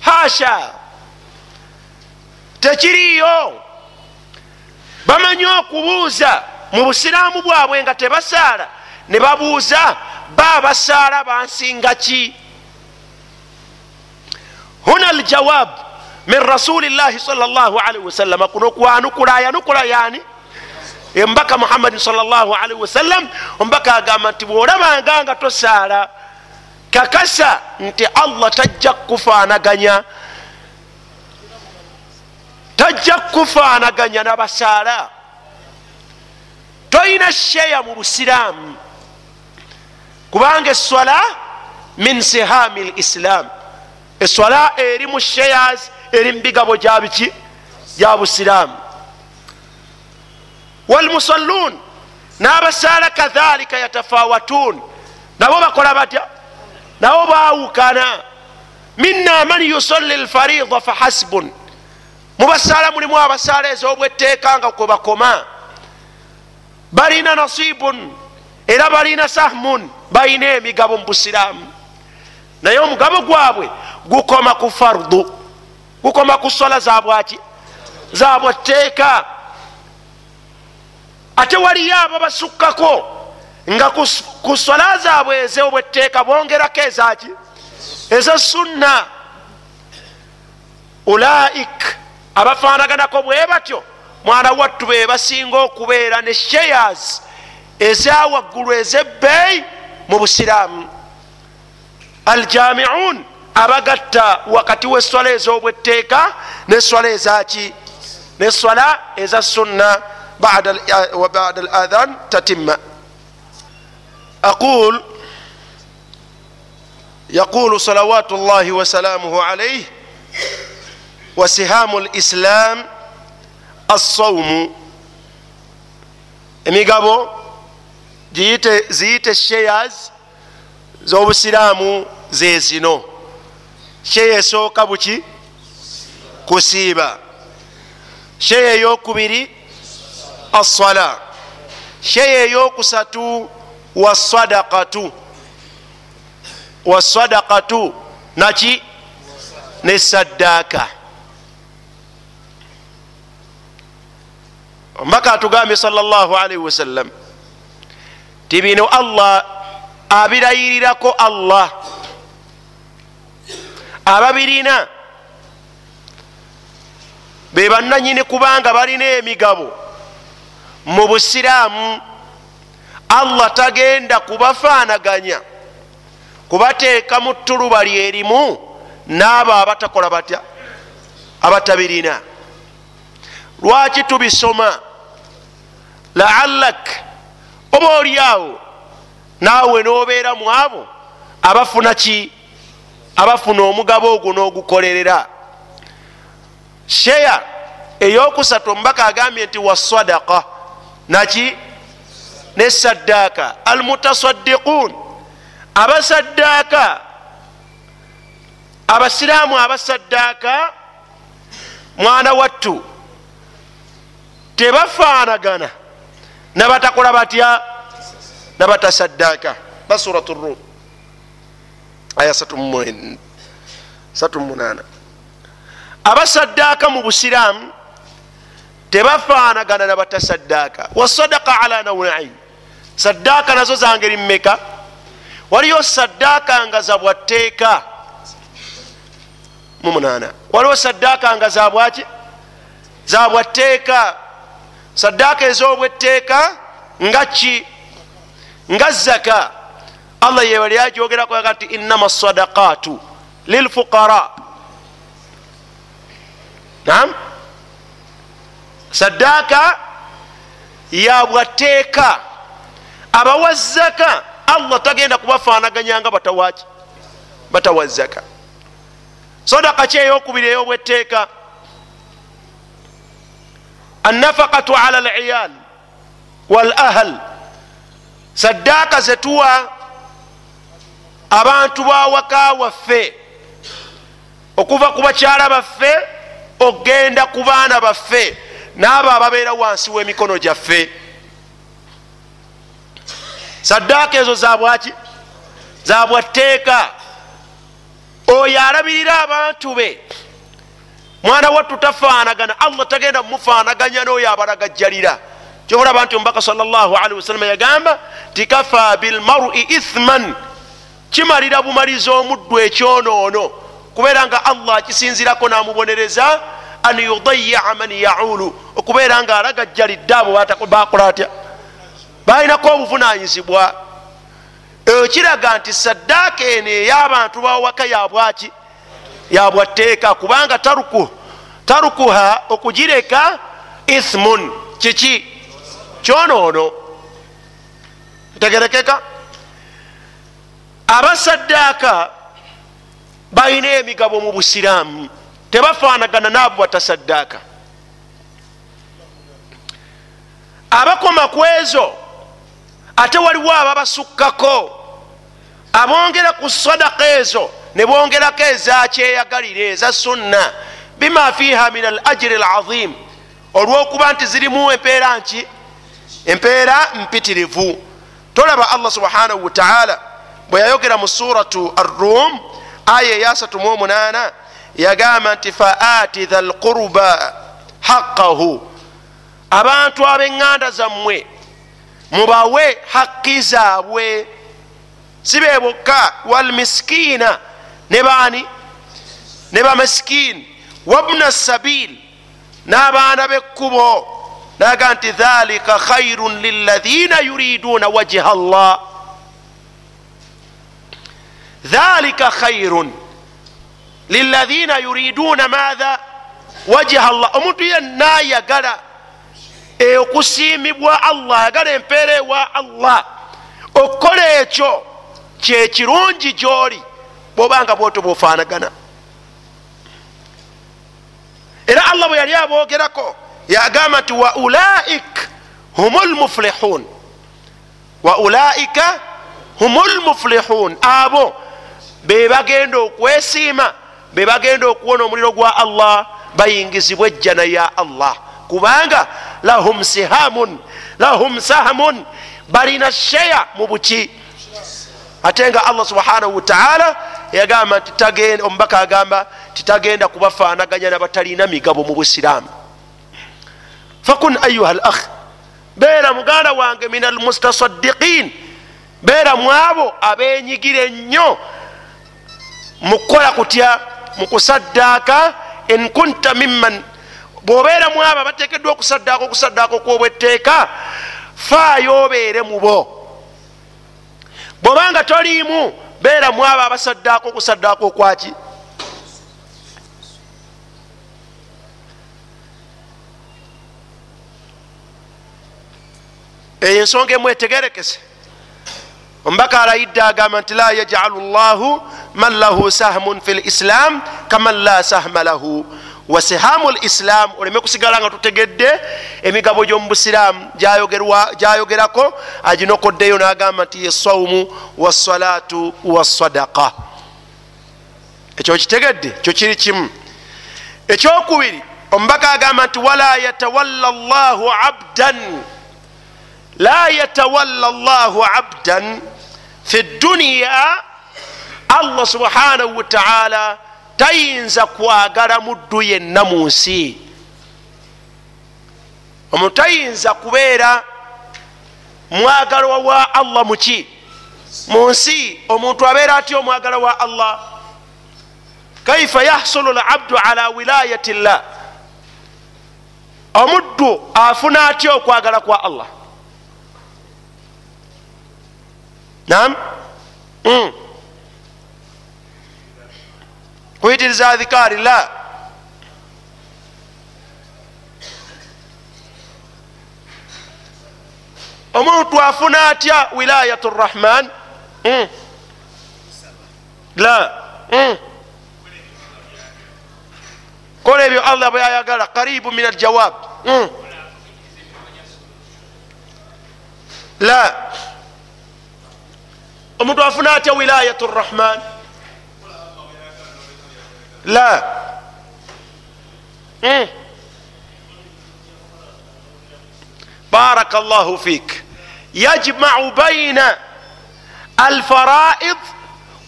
Hasha tekiriyo bamanyi okubuuza. Mu busiraamu bwabwe nga tebasaala ne babuuza ba basaala bansinga ki? Huna aljawab min rasulillahi salllahalihi wasallama kuno kwanukula yanukula yani embaka muhammadin salllahalihi wasallam omubaka agamba nti bwolabanga nga tosaala kakasa nti allah tajja kukufaanaganya tajja kukufaanaganya nabasaala. Toyina sheya mu busiraamu kubanga eswala min sihami lislam eswala eri mu sheyas eri mubigabo gyabiki gya busiraamu walmusallun n'abasaala kadhalika yatafawatun nabo bakola batya nabo bawukana minna man yusalli lfarida fahasbun mubasaala mulimu abasaala ez'obwetteeka nga kwe bakoma balina nasibun era balina sahmun balina emigabo mu busiraamu naye omugabo gwabwe gukoma ku fardu gukoma ku sola zabwaki zabwetteeka ate waliyo abo basukkako nga ku sola zaabwe ezobwetteeka bongerako ezaki? Eza sunna. Ulaik abafaanaganako bwe batyo mwana wattu be basinga okubeera ne shayers ezawaggulu ezebbeeyi mu busiraamu. Aljamiun abagatta wakati weswala ezobwetteeka neswala ezaki? Neswala eza sunna bada aladhan tatimma aqul yaqulu salawatu llahi wasalamuhu alayh wasihamu lislam assaumu emigabo ziyite shayers z'obusiraamu zezino sheya esooka buki kusiiba sheya eyokubiri assala. Sheya eyokusatu wasadakatu wasadakatu naki? Nesaddaaka mbaka atugambye salllahalihi wasallam ti bino allah abirayirirako allah. Ababirina be bannanyini kubanga balina emigabo mu busiraamu allah tagenda kubafaanaganya kubateeka mu ttuluba lyerimu n'abo abatakola batya abatabirina. Lwaki tubisoma? Laallak oba oliawo naawe nobeera mu abo abafuna ki? Abafuna omugabo ogwo n'ogukolerera. Sheya eyokusatu omubaka agambye nti wasadaka naki? Nesaddaaka almutasaddiquun abasaddaaka. Abasiraamu abasaddaaka mwana wattu tebafaanagana. Nabatakola batya? Nabatasaddaaka. Basurat rum aya 38 abasaddaaka mu busiraamu tebafaanagana nabatasaddaaka. Wasadaka ala nawain saddaaka nazo zangeri mmeka? Waliyo saddaaka nga zabwatteeka mumunana waliwo saddaaka nga zabwaki zabwatteeka saddaaka ez'obwetteeka? Nga ki? Nga zaka? Allah yebali ajogerako yaga nti innama sadaqatu lilfuqara nam saddaaka yabwateeka abawa zaka allah tagenda kubafaanaganya nga batawaki batawa zaka sadaka ki eyokubiri eyobwetteeka annafaqatu ala liyal wal ahal saddaaka zetuwa abantu bawaka waffe. Okuva ku bakyala baffe ogenda ku baana baffe n'abo ababeera wansi w'emikono gyaffe. Saddaaka ezo zabwaki zabwatteeka oyo alabirira abantu be. Mwana wattu tafaanagana allah tagenda mumufaanaganya n'oyo abalagajjalira. Kyolaba nti omubaka salli wasalama yagamba ti kafa bilmarui ithman. Kimalira bumaliza omuddu ekyonoono kubeera nga allah akisinzirako namubonereza an yudayaa man yaulu. Okubeera nga alagajjalidde abo bakola atya? Balinako obuvunanyizibwa eyo kiraga nti saddaaka eno ey'abantu bawaka yabwaki yabwatteeka kubanga tarukuha okugireka ithmun. Kiki? Kyonoono. Tegerekeka abasaddaaka balina emigabo mu busiraamu tebafaanagana naabo batasaddaaka. Abakoma ku ezo ate waliwo ababasukkako abongera ku sadaka ezo ne bongerako ezakyeyagalira eza sunna. Bima fiha min al ajiri al azim olwokuba nti zirimu empeera nki? Empeera mpitirivu. Tolaba allah subhanahu wataala bwe yayogera mu suratu arrum aya eya 38 yagamba nti faati dha lquruba haqahu abantu abeŋŋanda zammwe mubawe haqqi zaabwe. Si be bokka walmiskiina ne baani? Ne bamasikini wabna sabil n'abaana b'ekkubo naga nti dhalika khairun liladhina yuriduuna wajha llah dhalika khairun liladhina yuriduuna maatha wajha llah omuntu yenna ayagala okusiimibwa allah ayagala empeera ewa allah okukola ekyo kyekirungi gyoli bwobanga bwoto bwofaanagana era allah bwe yali aboogerako yagamba nti wa ulaik hum lmuflihun wa ulaika hum lmuflihun abo bebagenda okwesiima bebagenda okuwona omuliro gwa allah bayingizibwa ejjana ya allah. Kubanga lahum sihamun lahum sahamun balina sheya mu buki. Ate nga allah subhanahu wataala yagamba nti omubaka agamba titagenda kubafaanaganya nabatalina migabo mu busiraamu. Fakun ayuha l akh beera muganda wange min almustasadiqin beera mu abo abenyigira ennyo mukukola kutya mukusaddaaka in kunta mimman. Bwobeera mu abo abateekeddwa okusaddaaka okusaddaaka okwobwetteeka faayo obeere mu bo. Bwobanga toliimu beera mu abo abasaddaaka okusaddaaka okwaki eyo ensonga emu etegerekese omubaka alayidde agamba nti la yajalu llahu man lahu sahmun fi lislam kaman la sahma lahu. Wa sihamu lislam oleme kusigala nga tutegedde emigabo gy'omu busiraamu gyayogerako aginokoddeyo nagamba nti yesaumu wassalatu wassadaka ekyo kitegedde ekyo kiri kimu. Ekyokubiri omubaka agamba nti wala yatawalla llahu abdan la yatawalla llahu abdan fi dduniya allah subhanahu wataala tayinza kwagala muddu yenna mu nsi. Omuntu tayinza kubeera mwagalwa wa allah muki mu nsi. Omuntu abeera atya omwagala wa allah? Kaifa yahsulu labdu ala wilayati llah omuddu afuna atya okwagala kwa allah nam mm. kuyitiriza adhikari la omuntu afuna atya? Wilayat rrahman mm. la mm. kola ebyo allah bweyayagala qaribu min aljawab. La omuntu afuna atya wilayat rrahman la. Mm. baraka llahu fik. Yajmau baina alfaraid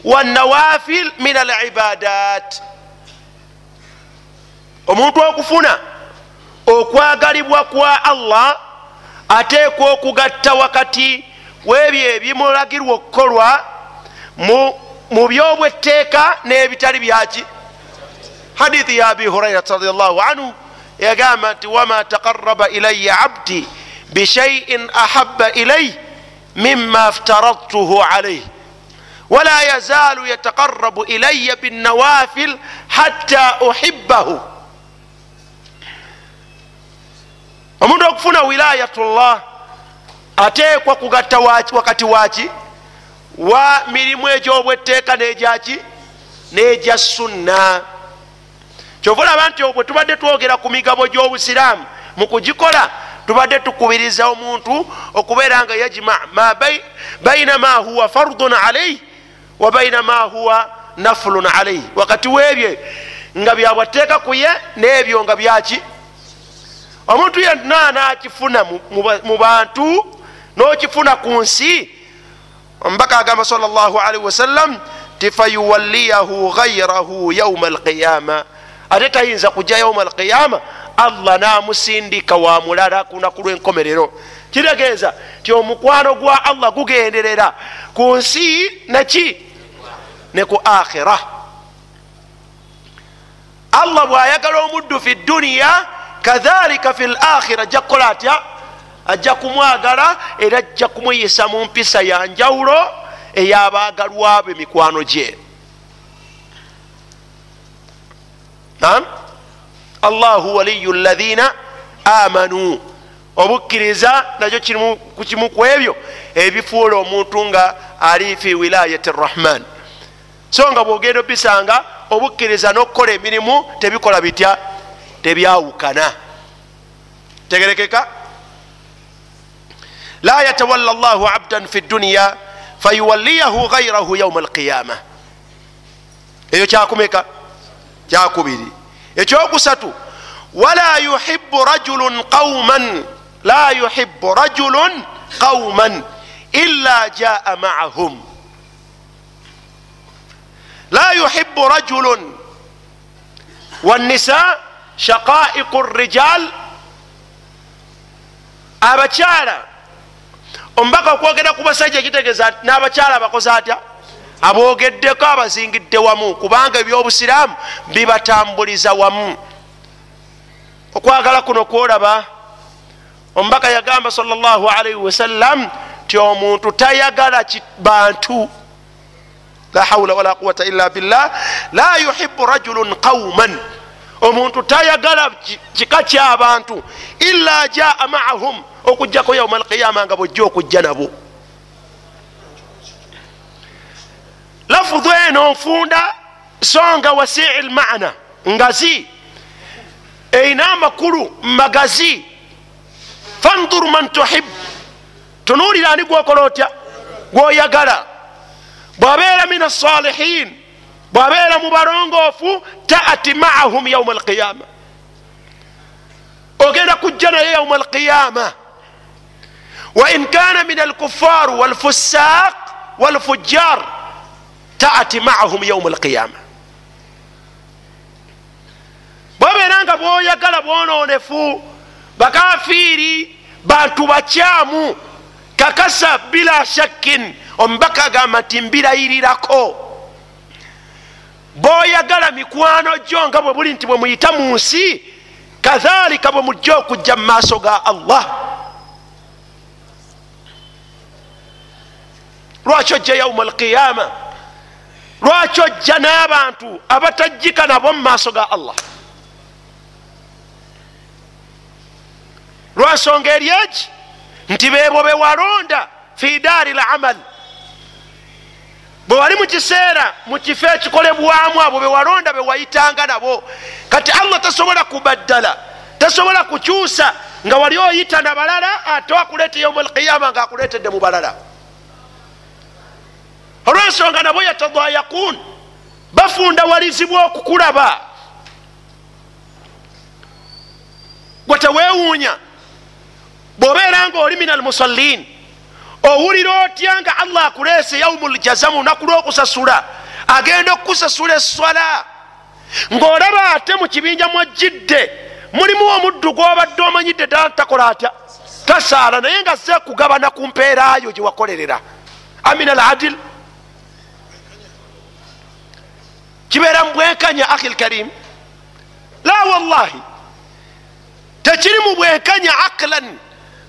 wannawafil min alibadat. Omuntu okufuna okwagalibwa kwa allah ateekwa okugatta wakati webyo ebimulagirwa okukolwa mu byobwetteeka n'ebitali byaki hadithi ya abi hurairat radiallahu anhu yagamba nti wama taqaraba ilaya abdi bishaiin ahaba ilaih mima ftaradtuhu alaih wala yazalu yataqarabu ilaya binnawafil hatta uhibahu omuntu okufuna wilayatullah ateekwa kugatta wakati waki wa mirimu egyobwetteeka nejaki n'egya sunna. Kyova olaba nti bwe tubadde twogera ku migabo gy'obusiraamu mu kugikola tubadde tukubiriza omuntu okubeera nga yajma baina ma huwa fardun alaih wa baina ma huwa nafulun alaih wakati webye nga byabwateeka ku ye n'ebyo nga byaki omuntu yenna nakifuna mu bantu n'okifuna ku nsi? Omubaka agamba salllahalihi wasallam ti fayuwalliyahu gairahu yauma alqiyama. Ate tayinza kujja yauma alqiyama? Allah namusindika wa mulala kunaku lwenkomerero. Kitegeeza ti omukwano gwa allah gugenderera. Ku nsi neki ne ku akhira allah bwayagala omuddu fi duniya kadhalika fi lakhira ajja kukola atya ajja kumwagala era ajja kumuyisa mu mpisa ya njawulo ey'abagalwa be mikwano gye. Allahu waliyu lathina amanu obukkiriza nakyo kimu ku ebyo ebifuula omuntu nga ali fi wilayati rrahman so nga bwogenda obisanga obukkiriza n'okukola emirimu tebikola bitya? Tebyawukana. Tegerekeka la yatawalla llahu abdan fi dduniya fayuwalliyahu gairahu yauma alqiyama eyo kyakumeka kyakubiri ekyokusatu wala yuhibu rajulun qauman la yuhibu rajulun qauman illa jaa maahum la yuhibu rajulun wannisa shaqaiqu rijal abakyala omubaka okwogera ku basajja kitegeeza n'abakyala abakoze atya? Aboogeddeko abazingidde wamu kubanga ebyobusiraamu bibatambuliza wamu. Okwagala kuno kwolaba omubaka yagamba salllahalaihi wasallam ti omuntu tayagala bantu. La haula wala quwata illa billah. La yuhibu rajulun qauman omuntu tayagala kika kyabantu illa jaa maahum okujjako yauma alqiyama nga bwojja okujja nabo. Lafudu eno nfunda songa wasii lmana ngazi erina amakulu magazi. Fandur man tuhib tunuulira ani gwokola otya? Gwoyagala. Bwabeera min asalihin bwabeera mu balongoofu taati maahum yauma alqiyama ogenda kujja naye yauma alqiyama wain kana min alkuffar walfusaq walfujjar taati maahum yauma alqiyama bwobeera nga bwoyagala bwononefu bakafiiri bantu bakyamu kakasa bila shakkin omubaka agamba nti mbirayirirako bwoyagala mikwano gyo nga bwe buli nti bwe muyita mu nsi kadhalika bwe mujja okujja mu maaso ga allah lwaki ojja yauma alqiyama lwaki ojja n'abantu abatajjika nabo mu maaso ga allah? Lwansonga eri eki? Nti bebo bewalonda fi daari lamal bwe wali mukiseera mukifo ekikolebwamu abo bewalonda bewayitanga nabo. Kati allah tasobola kubaddala tasobola kukyusa nga wali oyita na balala ate wakuleeta yauma alqiyama nga akuleetedde mu balala olwensonga nabo yatadayakun bafundawalizibwa okukulaba gwe tewewuunya bwobeera nga oli min almusallin owulira otya nga allah akuleese yaumu ljaza mu lunaku lwokusasula agenda okukusasula eswala ng'olaba ate mu kibinja mwajjidde mulimu omuddu gwobadde omanyidde ddala ntakola atya? Tasaala naye nga ze kugabana ku mpeerayo gye wakolerera. Amin al adil kibeera mu bwenkanya ahi lkarim la wallahi tekiri mu bwenkanya aqlan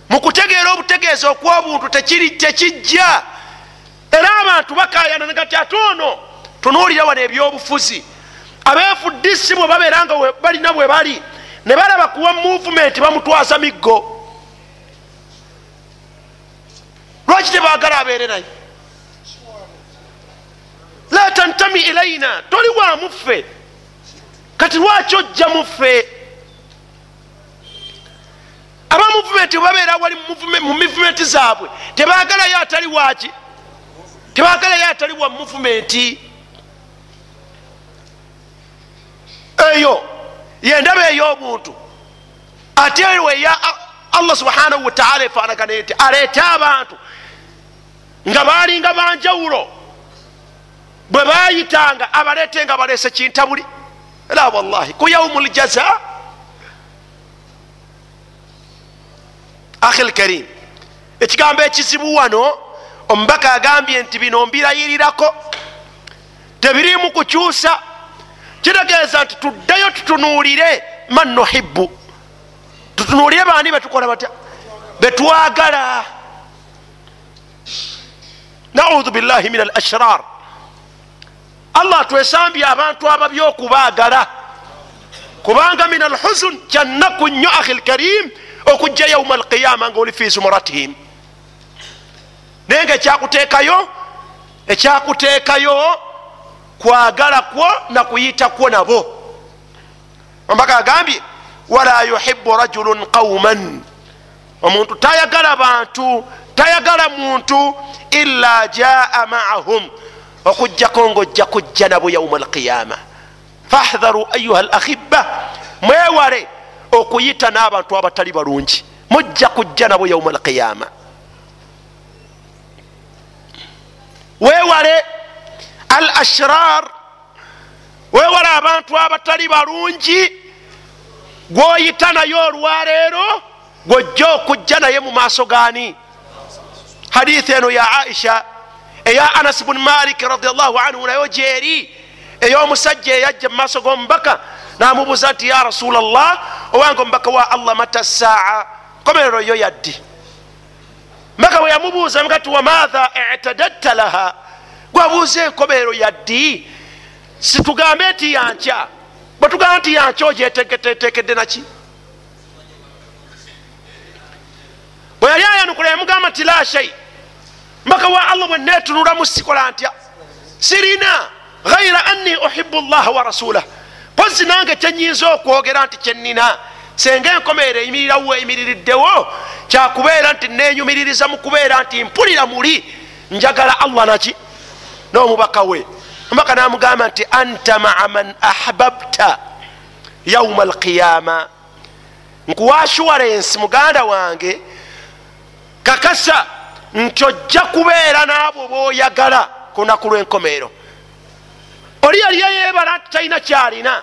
mukutegeera obutegeeza okwobuntu tekijja. Era abantu bakayana nagati ate ono tunuulira wano ebyobufuzi. Abefuddisi bwe babeera nga balina bwe bali ne balaba kuwa muvumenti bamutwaza miggo. Lwaki tebagala abeere naye la tantami ilaina toli wamuffe kati lwaki ojja muffe? Aba muvumenti webabeera wali mu muvumenti zaabwe. Tebagalayo atali waki tebagalayo atali wa muvumenti eyo yendaba ey'obuntu. Ate weya allah subhanahu wataala efanagana nti aleete abantu. Nga balinga banjawulo bayitanga abaleete nga baleese kintabuli. La wallahi ku yaumu ljaza ahi lkarim ekigambo ekizibu wano omubaka agambye nti bino mbirayirirako tebirimu kukyusa. Kitegeeza nti tuddeyo tutunuulire man nuhibu tutunuulire bani betukola batya? Betwagala. Naudu billahi min al ashrar allah twesambye abantu ababy okubaagala kubanga min alhuzun kyannaku nnyo ahi lkarim okujja yauma alqiyama nga oli fi zumuratihim naye nga ekyakuteekayo ekyakuteekayo kwagala kwo nakuyita kwo nabo. Ombaka agambye wala yuhibu rajulun qauman omuntu tayagala bantu tayagala muntu ila jaa maahum okujjako ngaojja kujja nabo yauma alqiyama fahdharu ayuha alahiba mwewale okuyita n'abantu abatali balungi. Mujja kujja nabo yauma alqiyama wewale al ashrar wewale abantu abatali balungi gwoyita naye olwaleero gwojja okujja naye mu maaso gani hadithi eno ya aisha eya anas bun malik radiallahu anhu nayo gyeri. Ey'omusajja eyajja mu maaso g'omubaka namubuuza nti ya rasula llah owange omubaka wa allah mata saa komerero yo yaddi. Mbaka bwe yamubuuza mugati wamaatha itadadta laha? Gwabuuza enkomerero yaddi. Situgambe nti yankya bwetugamba nti yankya ogyetegetetekedde naki? Bwe yali ayanukula yamugamba nti la shai mbaka wa allah bwe netunulamu sikola ntya sirina ghaira anni uhibu llaha wa rasulah. Pozi nange kyenyinza okwogera nti kyenina senga enkomeero eyimirirawo eyimiririddewo kyakubeera nti nenyumiririza mu kubeera nti mpulira muli njagala allah naki n'omubaka we. Omubaka namugamba nti anta maa man ahbabta yauma alqiyama. Nkuwa assuwarensi muganda wange kakasa nti ojja kubeera n'abo boyagala ku lunaku lw'enkomeero. Oli yali yeyebala talina kyalina.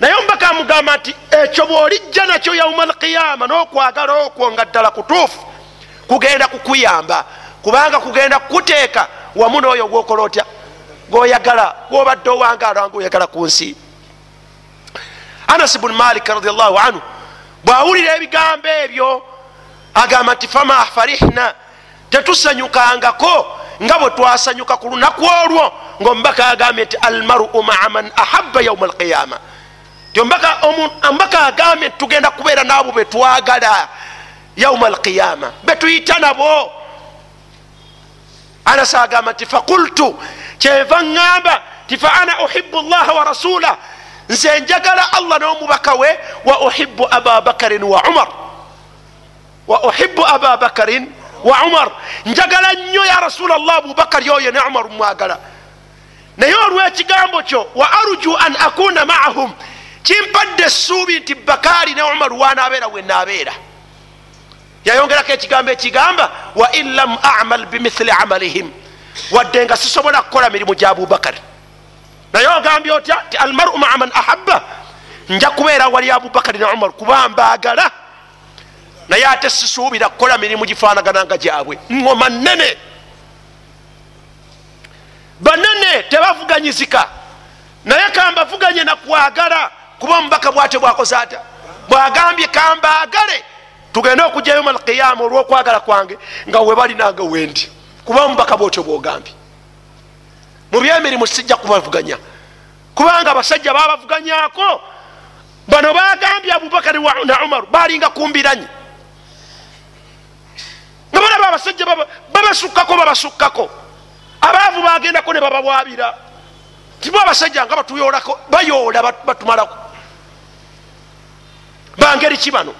Naye omubaka amugamba nti ekyo bw'olijja nakyo yauma alqiyama n'okwagala okwo nga ddala kutuufu kugenda kukuyamba kubanga kugenda kukuteeka wamu n'oyo gwokola otya? Gwoyagala gwobadde owangaala nga oyagala ku nsi. Anas bnu malik radiallahu anhu bwawulira ebigambo ebyo agamba nti fama farihna tetusanyukangako nga bwe twasanyuka ku lunaku olwo ngaomubaka agambye nti almaru maa man ahaba yauma alqiyama. Ti omubaka agambye nti tugenda kubeera naabo betwagala yauma alqiyama. Betuyita nabo. Anas agamba nti fakultu kyeva ŋŋamba ti fa ana uhibu llaha wa rasula nze njagala allah n'omubaka we wa uhibu aba bakarin wa umar. Wa uhibu aba bakarin wa umar njagala nnyo ya rasula llah abubakari oyo ne umar mwagala. Naye olw'ekigambo kyo wa arju an akuna maahum kimpadde essuubi nti bakaari ne umar wanaabeera wenaabeera. Yayongerako ekigambo ekigamba wa in lam amal bimithili amalihim wadde nga sisobola kukola mirimu gya abubakari naye ogambye otya ti almaru maa man ahaba nja kubeera wali abubakari ne umar kuba mbaagala naye ate sisuubira kukola mirimu gifanagananga gyabwe. Ngoma nene banene tebavuganyizika. Naye kambavuganye nakwagala kuba omubaka bwate bwakoze ata bwagambye kambaagale tugende okujja yoma alqiyama olwokwagala kwange nga webalinanga wendi kuba omubaka bwotyo bwogambye. Mu byemirimu sijja kubavuganya. Kubanga abasajja babavuganyako bano bagambye abubakari na umaru balinga kumbiranyi balaba abasajja babasukkako babasukkako. Abaavu bagendako ne babawabira timu abasajja nga batuyolako bayoola batumalako. Bangeri ki bano?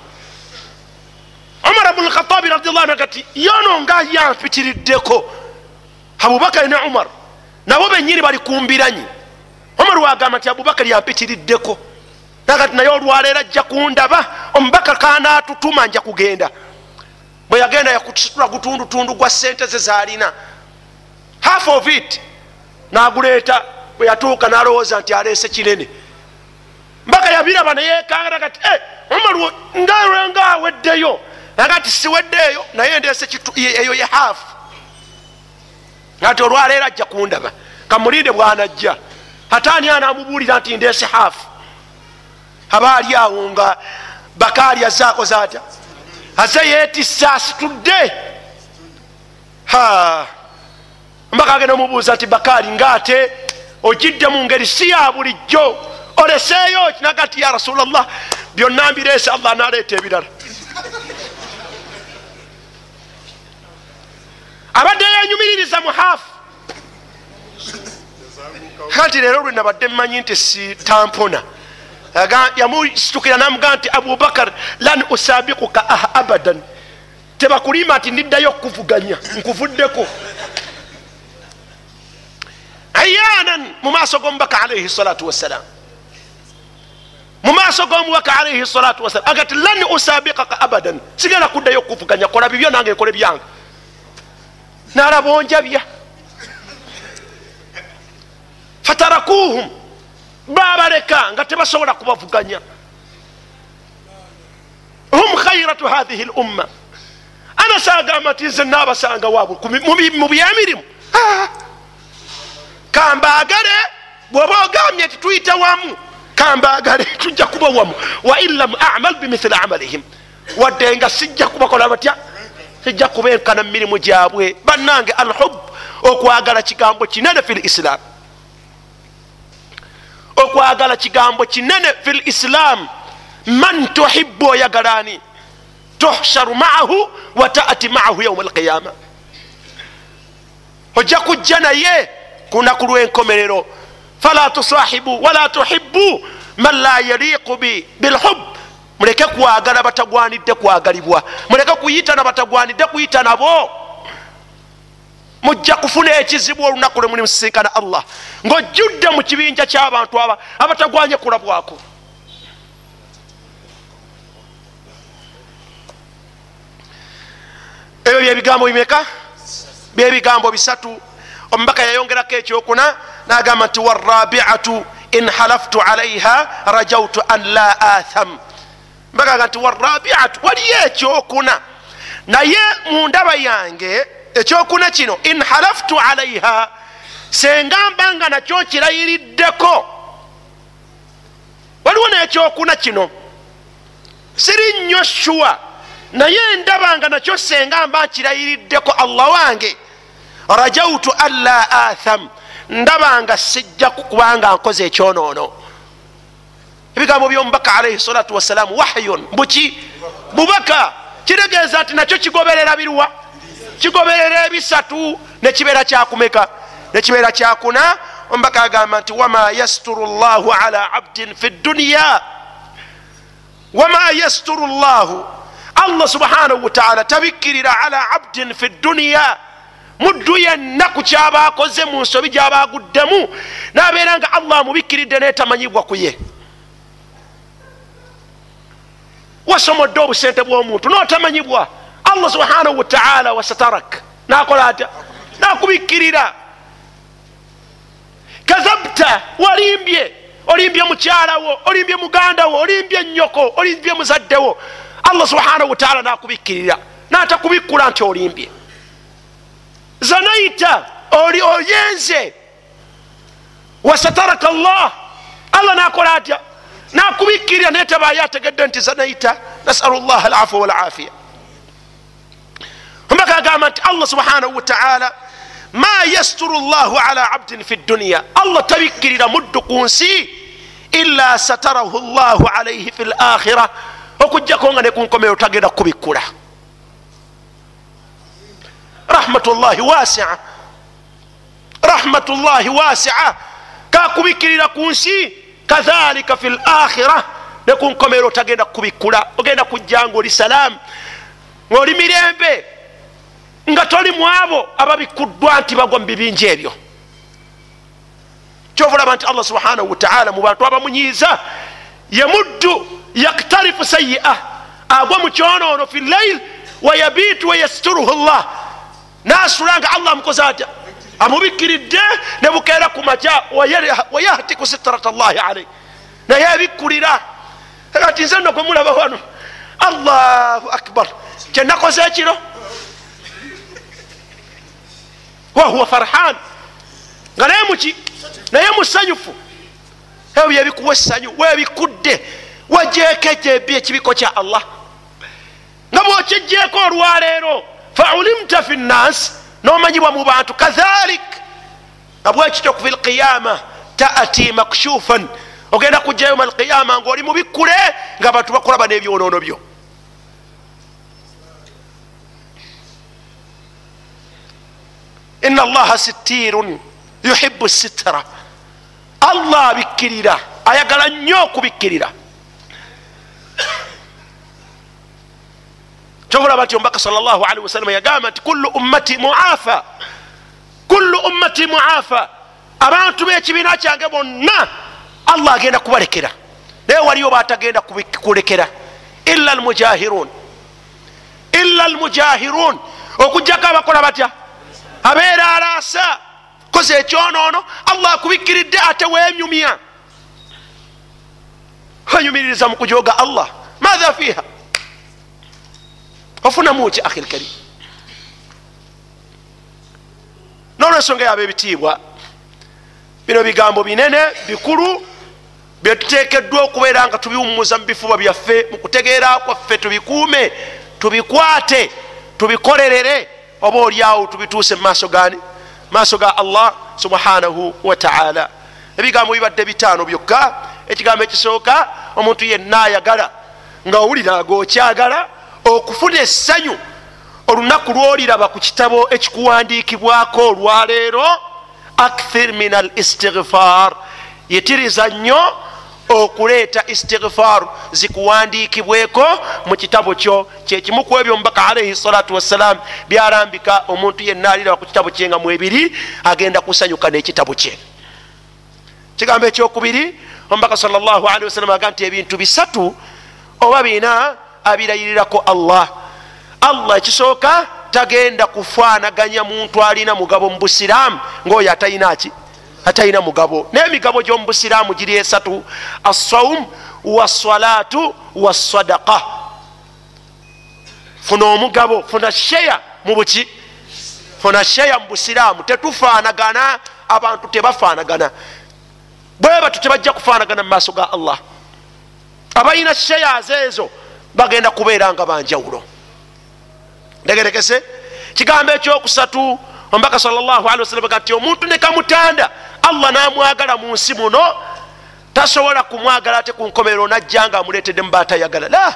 Umar bnu lkhatabi radiallahu anu agati yono nga yampitiriddeko. Abubakari ne umar nabo benyini bali kumbiranyi omar wagamba nti abubakari yampitiriddeko. Nagati naye olwaleero ajja kundaba. Omubaka kanatutuma nja kugenda bwe yagenda yakusitula gutundutundu gwa sente ze zalina half of it naguleeta bwe yatuuka nalowooza nti aleese kinene. Mbaka yabiraba neyekangana kati omar nga aweddeyo nagati siweddeeyo naye ndeese eyo ye half. Ati olwaleero ajja kundaba kamulinde bwanajja. Ate ani anamubuulira nti ndeese hafu aba ali awo nga bakaali azaakoze atya aze yetissa asitudde mbaka agenda omubuuza nti bakaali ngaate ogidde mu ngeri si ya bulijjo? Oleseeyo kinagati ya rasulllah byonna mbireese allah naleeta ebirala. Abadde yenyumiririza mu hafu kati leero lwe nabadde mmanyi nti si tampona yamusitukira namugaa nti abubakar lan usabikuka ah abadan. Tebakulima nti ndiddayo okuvuganya nkuvuddeko. Ayanan mu maaso g'omubaka alaihi salatu wassalam. Mu maaso g'omubaka alaihi salatu wassalam. Agati lan usabikaka abadan. Sigenda kuddayo okuvuganya kola bibyo nange nkole byange. Nalaba onjabya. Fatarakuhum babaleka nga tebasobola kubavuganya. Hum khairatu hathihi lumma anasa agamba nti nze nabasanga wabwe mu byemirimu kambagale bwoba ogambye nti tuyita wamu kambagale tujja kuba wamu. Wa in lam amal bimithili amalihim. Wadde nga sijja kubakola batya? Sijja kubenkana mumirimu gyabwe. Bannange alhub okwagala kigambo kinene fi lislam okwagala kigambo kinene fi lislam man tuhibu oyagalani tuhsharu maahu wa taati maahu yauma alqiyama. Ojja kujja naye kunaku lwenkomerero. Fala tusahibu wala tuhibu man la yaliqu bilhub muleke kwagala batagwanidde kwagalibwa. Muleke kuyitana batagwanidde kuyita nabo mujja kufuna ekizibu olunaku lwe muli musisinkana allah. Ngaojjudde mu kibinja kyabantu aba abatagwanye kulabwako. Ebyo byebigambo bimeka? Byebigambo bisatu. Omubaka yayongerako ekyokuna nagamba nti warabiatu in halaftu alaiha rajautu an la atham. Mbagaga nti warabiatu waliyo ekyokuna. Naye mu ndaba yange ekyokuna kino in halaftu alaiha senga mbanga nakyo kirayiriddeko waliwo nekyokuna kino. Siri nnyo shuwa naye ndaba nga nakyo senga mba kirayiriddeko allah wange. Rajautu an la atham. Ndaba nga sijja kubanga nkoze ekyonoono. Ebigambo byomubaka alaihi salatu wassalamu wahyun. Buki? Bubaka. Kitegeeza nti nakyo kigoberera birwa kigoberera ebisatu nekibeera kyakumeka nekibeera kyakuna omubaka agamba nti wama yasturu llahu ala abdin fi dduniya wama yasturu llahu allah subhanahu wataala tabikkirira ala abdin fi dduniya muddu yenna ku kyaba akoze mu nsobi gyaba aguddemu nabeera nga allah amubikkiridde netamanyibwa ku ye. Wasomodde obusente bw'omuntu notamanyibwa allah subhanahu wataala wasatarak nakola atya nakubikkirira kazabta walimbye olimbye mukyalawo olimbye mugandawo olimbye nyoko olimbye muzaddewo allah subhanahu wataala nakubikkirira natakubikkula nti olimbye zanaita oli oyenze wasataraka llah allah nakola atya nakubikkirira naye tabayo ategedde nti zanaita nasalu llah alafu walafiya agamba nti allah subhanahu wataala ma yasturu llahu ala abdin fi dduniya allah tabikkirira muddu ku nsi illa satarahu llahu alaihi fi lakhira okujjako nga nekunkomero tagenda kubikkula rahmatullahi wasia rahmatullahi wasia kakubikkirira ku nsi kadhalika fi lakhira nekunkomero tagenda kubikkula ogenda kujja nga oli salaamu ngaoli mirembe nga toli mu abo ababikuddwa nti bagwa mu bibinja ebyo. Kyovulaba nti allah subhanahu wataala mu bantu abamunyiiza ye muddu yaktarifu sayia agwa mu kyonoono fi llail wayabitu wayasturuhu llah nasula nga allah amukoze atya? Amubikkiridde ne bukeera ku maca wayahtiku sitrat llahi alaih naye abikkulira ati nze no gwe mulaba wano allahu akbar. Kyenakoze ekiro wahuwa farhan. Nga naye muki naye musanyufu ebyo byebikuwa essanyu webikudde wajekejebi ekibiko kya allah. Nga bwokijjeeko olwaleero faulimta fi nnasi nomanyibwa mu bantu kadhalik. Abwekityo ku fi lqiyama taati makshufan. Ogenda kujja yoma alqiyama ngaoli mubikkule nga bantu bakulaba n'ebyonoono byo ina allaha sittirun yuhibu sitira allah abikkirira ayagala nnyo okubikkirira kyobulaba nti omubaka salli wasalama yagamba nti kullu ummati muafa kullu ummati muafa abantu b'ekibiina kyange bonna allah agenda kubalekera naye waliyo batagenda kulekera illa almujahirun illa almujahirun okugjako abakola batya abeera alaasa. Koze ekyonoono allah akubikkiridde ate wenyumya. Wenyumiririza mu kujoga allah. Matha fiha ofunamuki akhi lkarim nolwensonga yaba ebitiibwa bino bigambo binene bikulu byetutekeddwa okubeera nga tubiwumuza mu bifuba byaffe mu kutegeera kwaffe tubikuume tubikwate tubikolerere oba oliawo tubituuse mu maaso gani maaso ga allah subhanahu wataala ebigambo bibadde bitaano byokka. Ekigambo ekisooka omuntu yenna ayagala nga owulira gaokyagala okufuna essanyu olunaku lwoliraba ku kitabo ekikuwandiikibwako olwaleero akthir min al istighfar. Yitiriza nnyo okuleeta istighfar zikuwandiikibweko mu kitabo kyo kyekimu ku ebyo omubaka alaihi salatu wassalam byalambika omuntu yenna aliraba ku kitabo kye nga mwebiri agenda kusanyuka n'ekitabo kye. Kigambo ekyokubiri omubaka salllahalihi wasallam aga nti ebintu bisatu oba bina abirayirirako allah. Allah ekisooka tagenda kufaanaganya muntu alina mugabo mu busiraamu ngaoyo atalinaki atalina mugabo. N'emigabo gy'omubusiraamu giri esatu. Assawum wassalatu wassadaka funa omugabo funa sheya mu buki. Funa sheya mu busiraamu. Tetufaanagana abantu tebafaanagana. Bwe batu tebajja kufaanagana mu maaso ga allah. Abalina sheyaz ezo bagenda kubeera nga banjawulo ndegerekese kigambo ekyokusatu ombaka sawasalam nti omuntu nekamutanda allah namwagala mu nsi muno tasobola kumwagala ate ku nkomerero najja nga amuletedde mu batayagala. La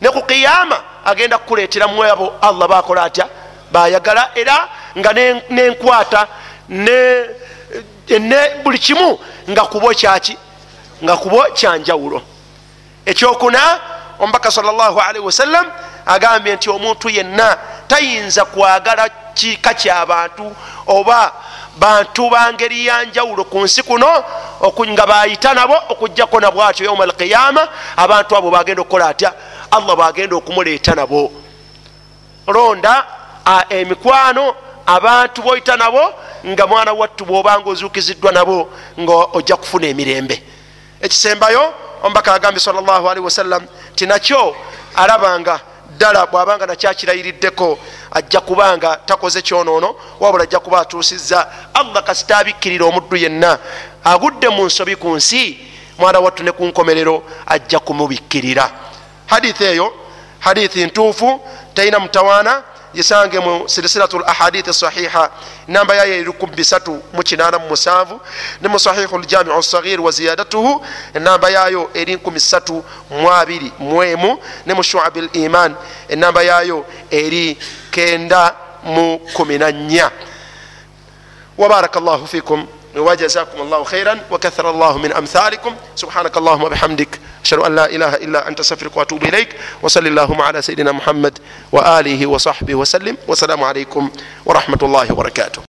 ne ku kiyama agenda kukuletera mwabo allah bakola atya? Bayagala. Era nga nenkwata ne buli kimu nga kubo kyaki? Nga kubo kyanjawulo ekyokuna omubaka salli wasallam agambye nti omuntu yenna tayinza kwagala kika kyabantu oba bantu bangeri yanjawulo ku nsi kuno nga bayita nabo okugjako nabw atyo yauma alqiyama abantu abo bagenda okukola atya? Allah bagenda okumuleeta nabo. Londa emikwano abantu boyita nabo nga mwana wattu bwobanga ozukiziddwa nabo nga ojja kufuna emirembe. Ekisembayo omubaka agambye salli wasallam ti nakyo alabanga ddala bwabanga nakyakirayiriddeko ajja kubanga takoze kyonoono wabula ajja kuba atuusizza. Allah kasita abikkirira omuddu yenna. Agudde mu nsobi ku nsi mwana wattu ne ku nkomerero ajja kumubikkirira. Hadithi eyo hadithi ntuufu terina mutawaana gisange mu silisiratu lahadithi sahiha. Namba yayo eri 387 ne mu sahihu ljamiu sagir wa ziyadatuhu. Enamba yayo eri 32 ne mu shuabi liman enamba yayo eri 9 mu 14 wabaraka llahu fikum. وجزاكم الله خيرا وكثر الله من أمثالكم. سبحانك اللهم وبحمدك أشهد أن لا إله إلا أنت أستغفرك وأتوب إليك. وصل اللهم على سيدنا محمد وآله وصحبه وسلم. والسلام عليكم ورحمة الله وبركاته.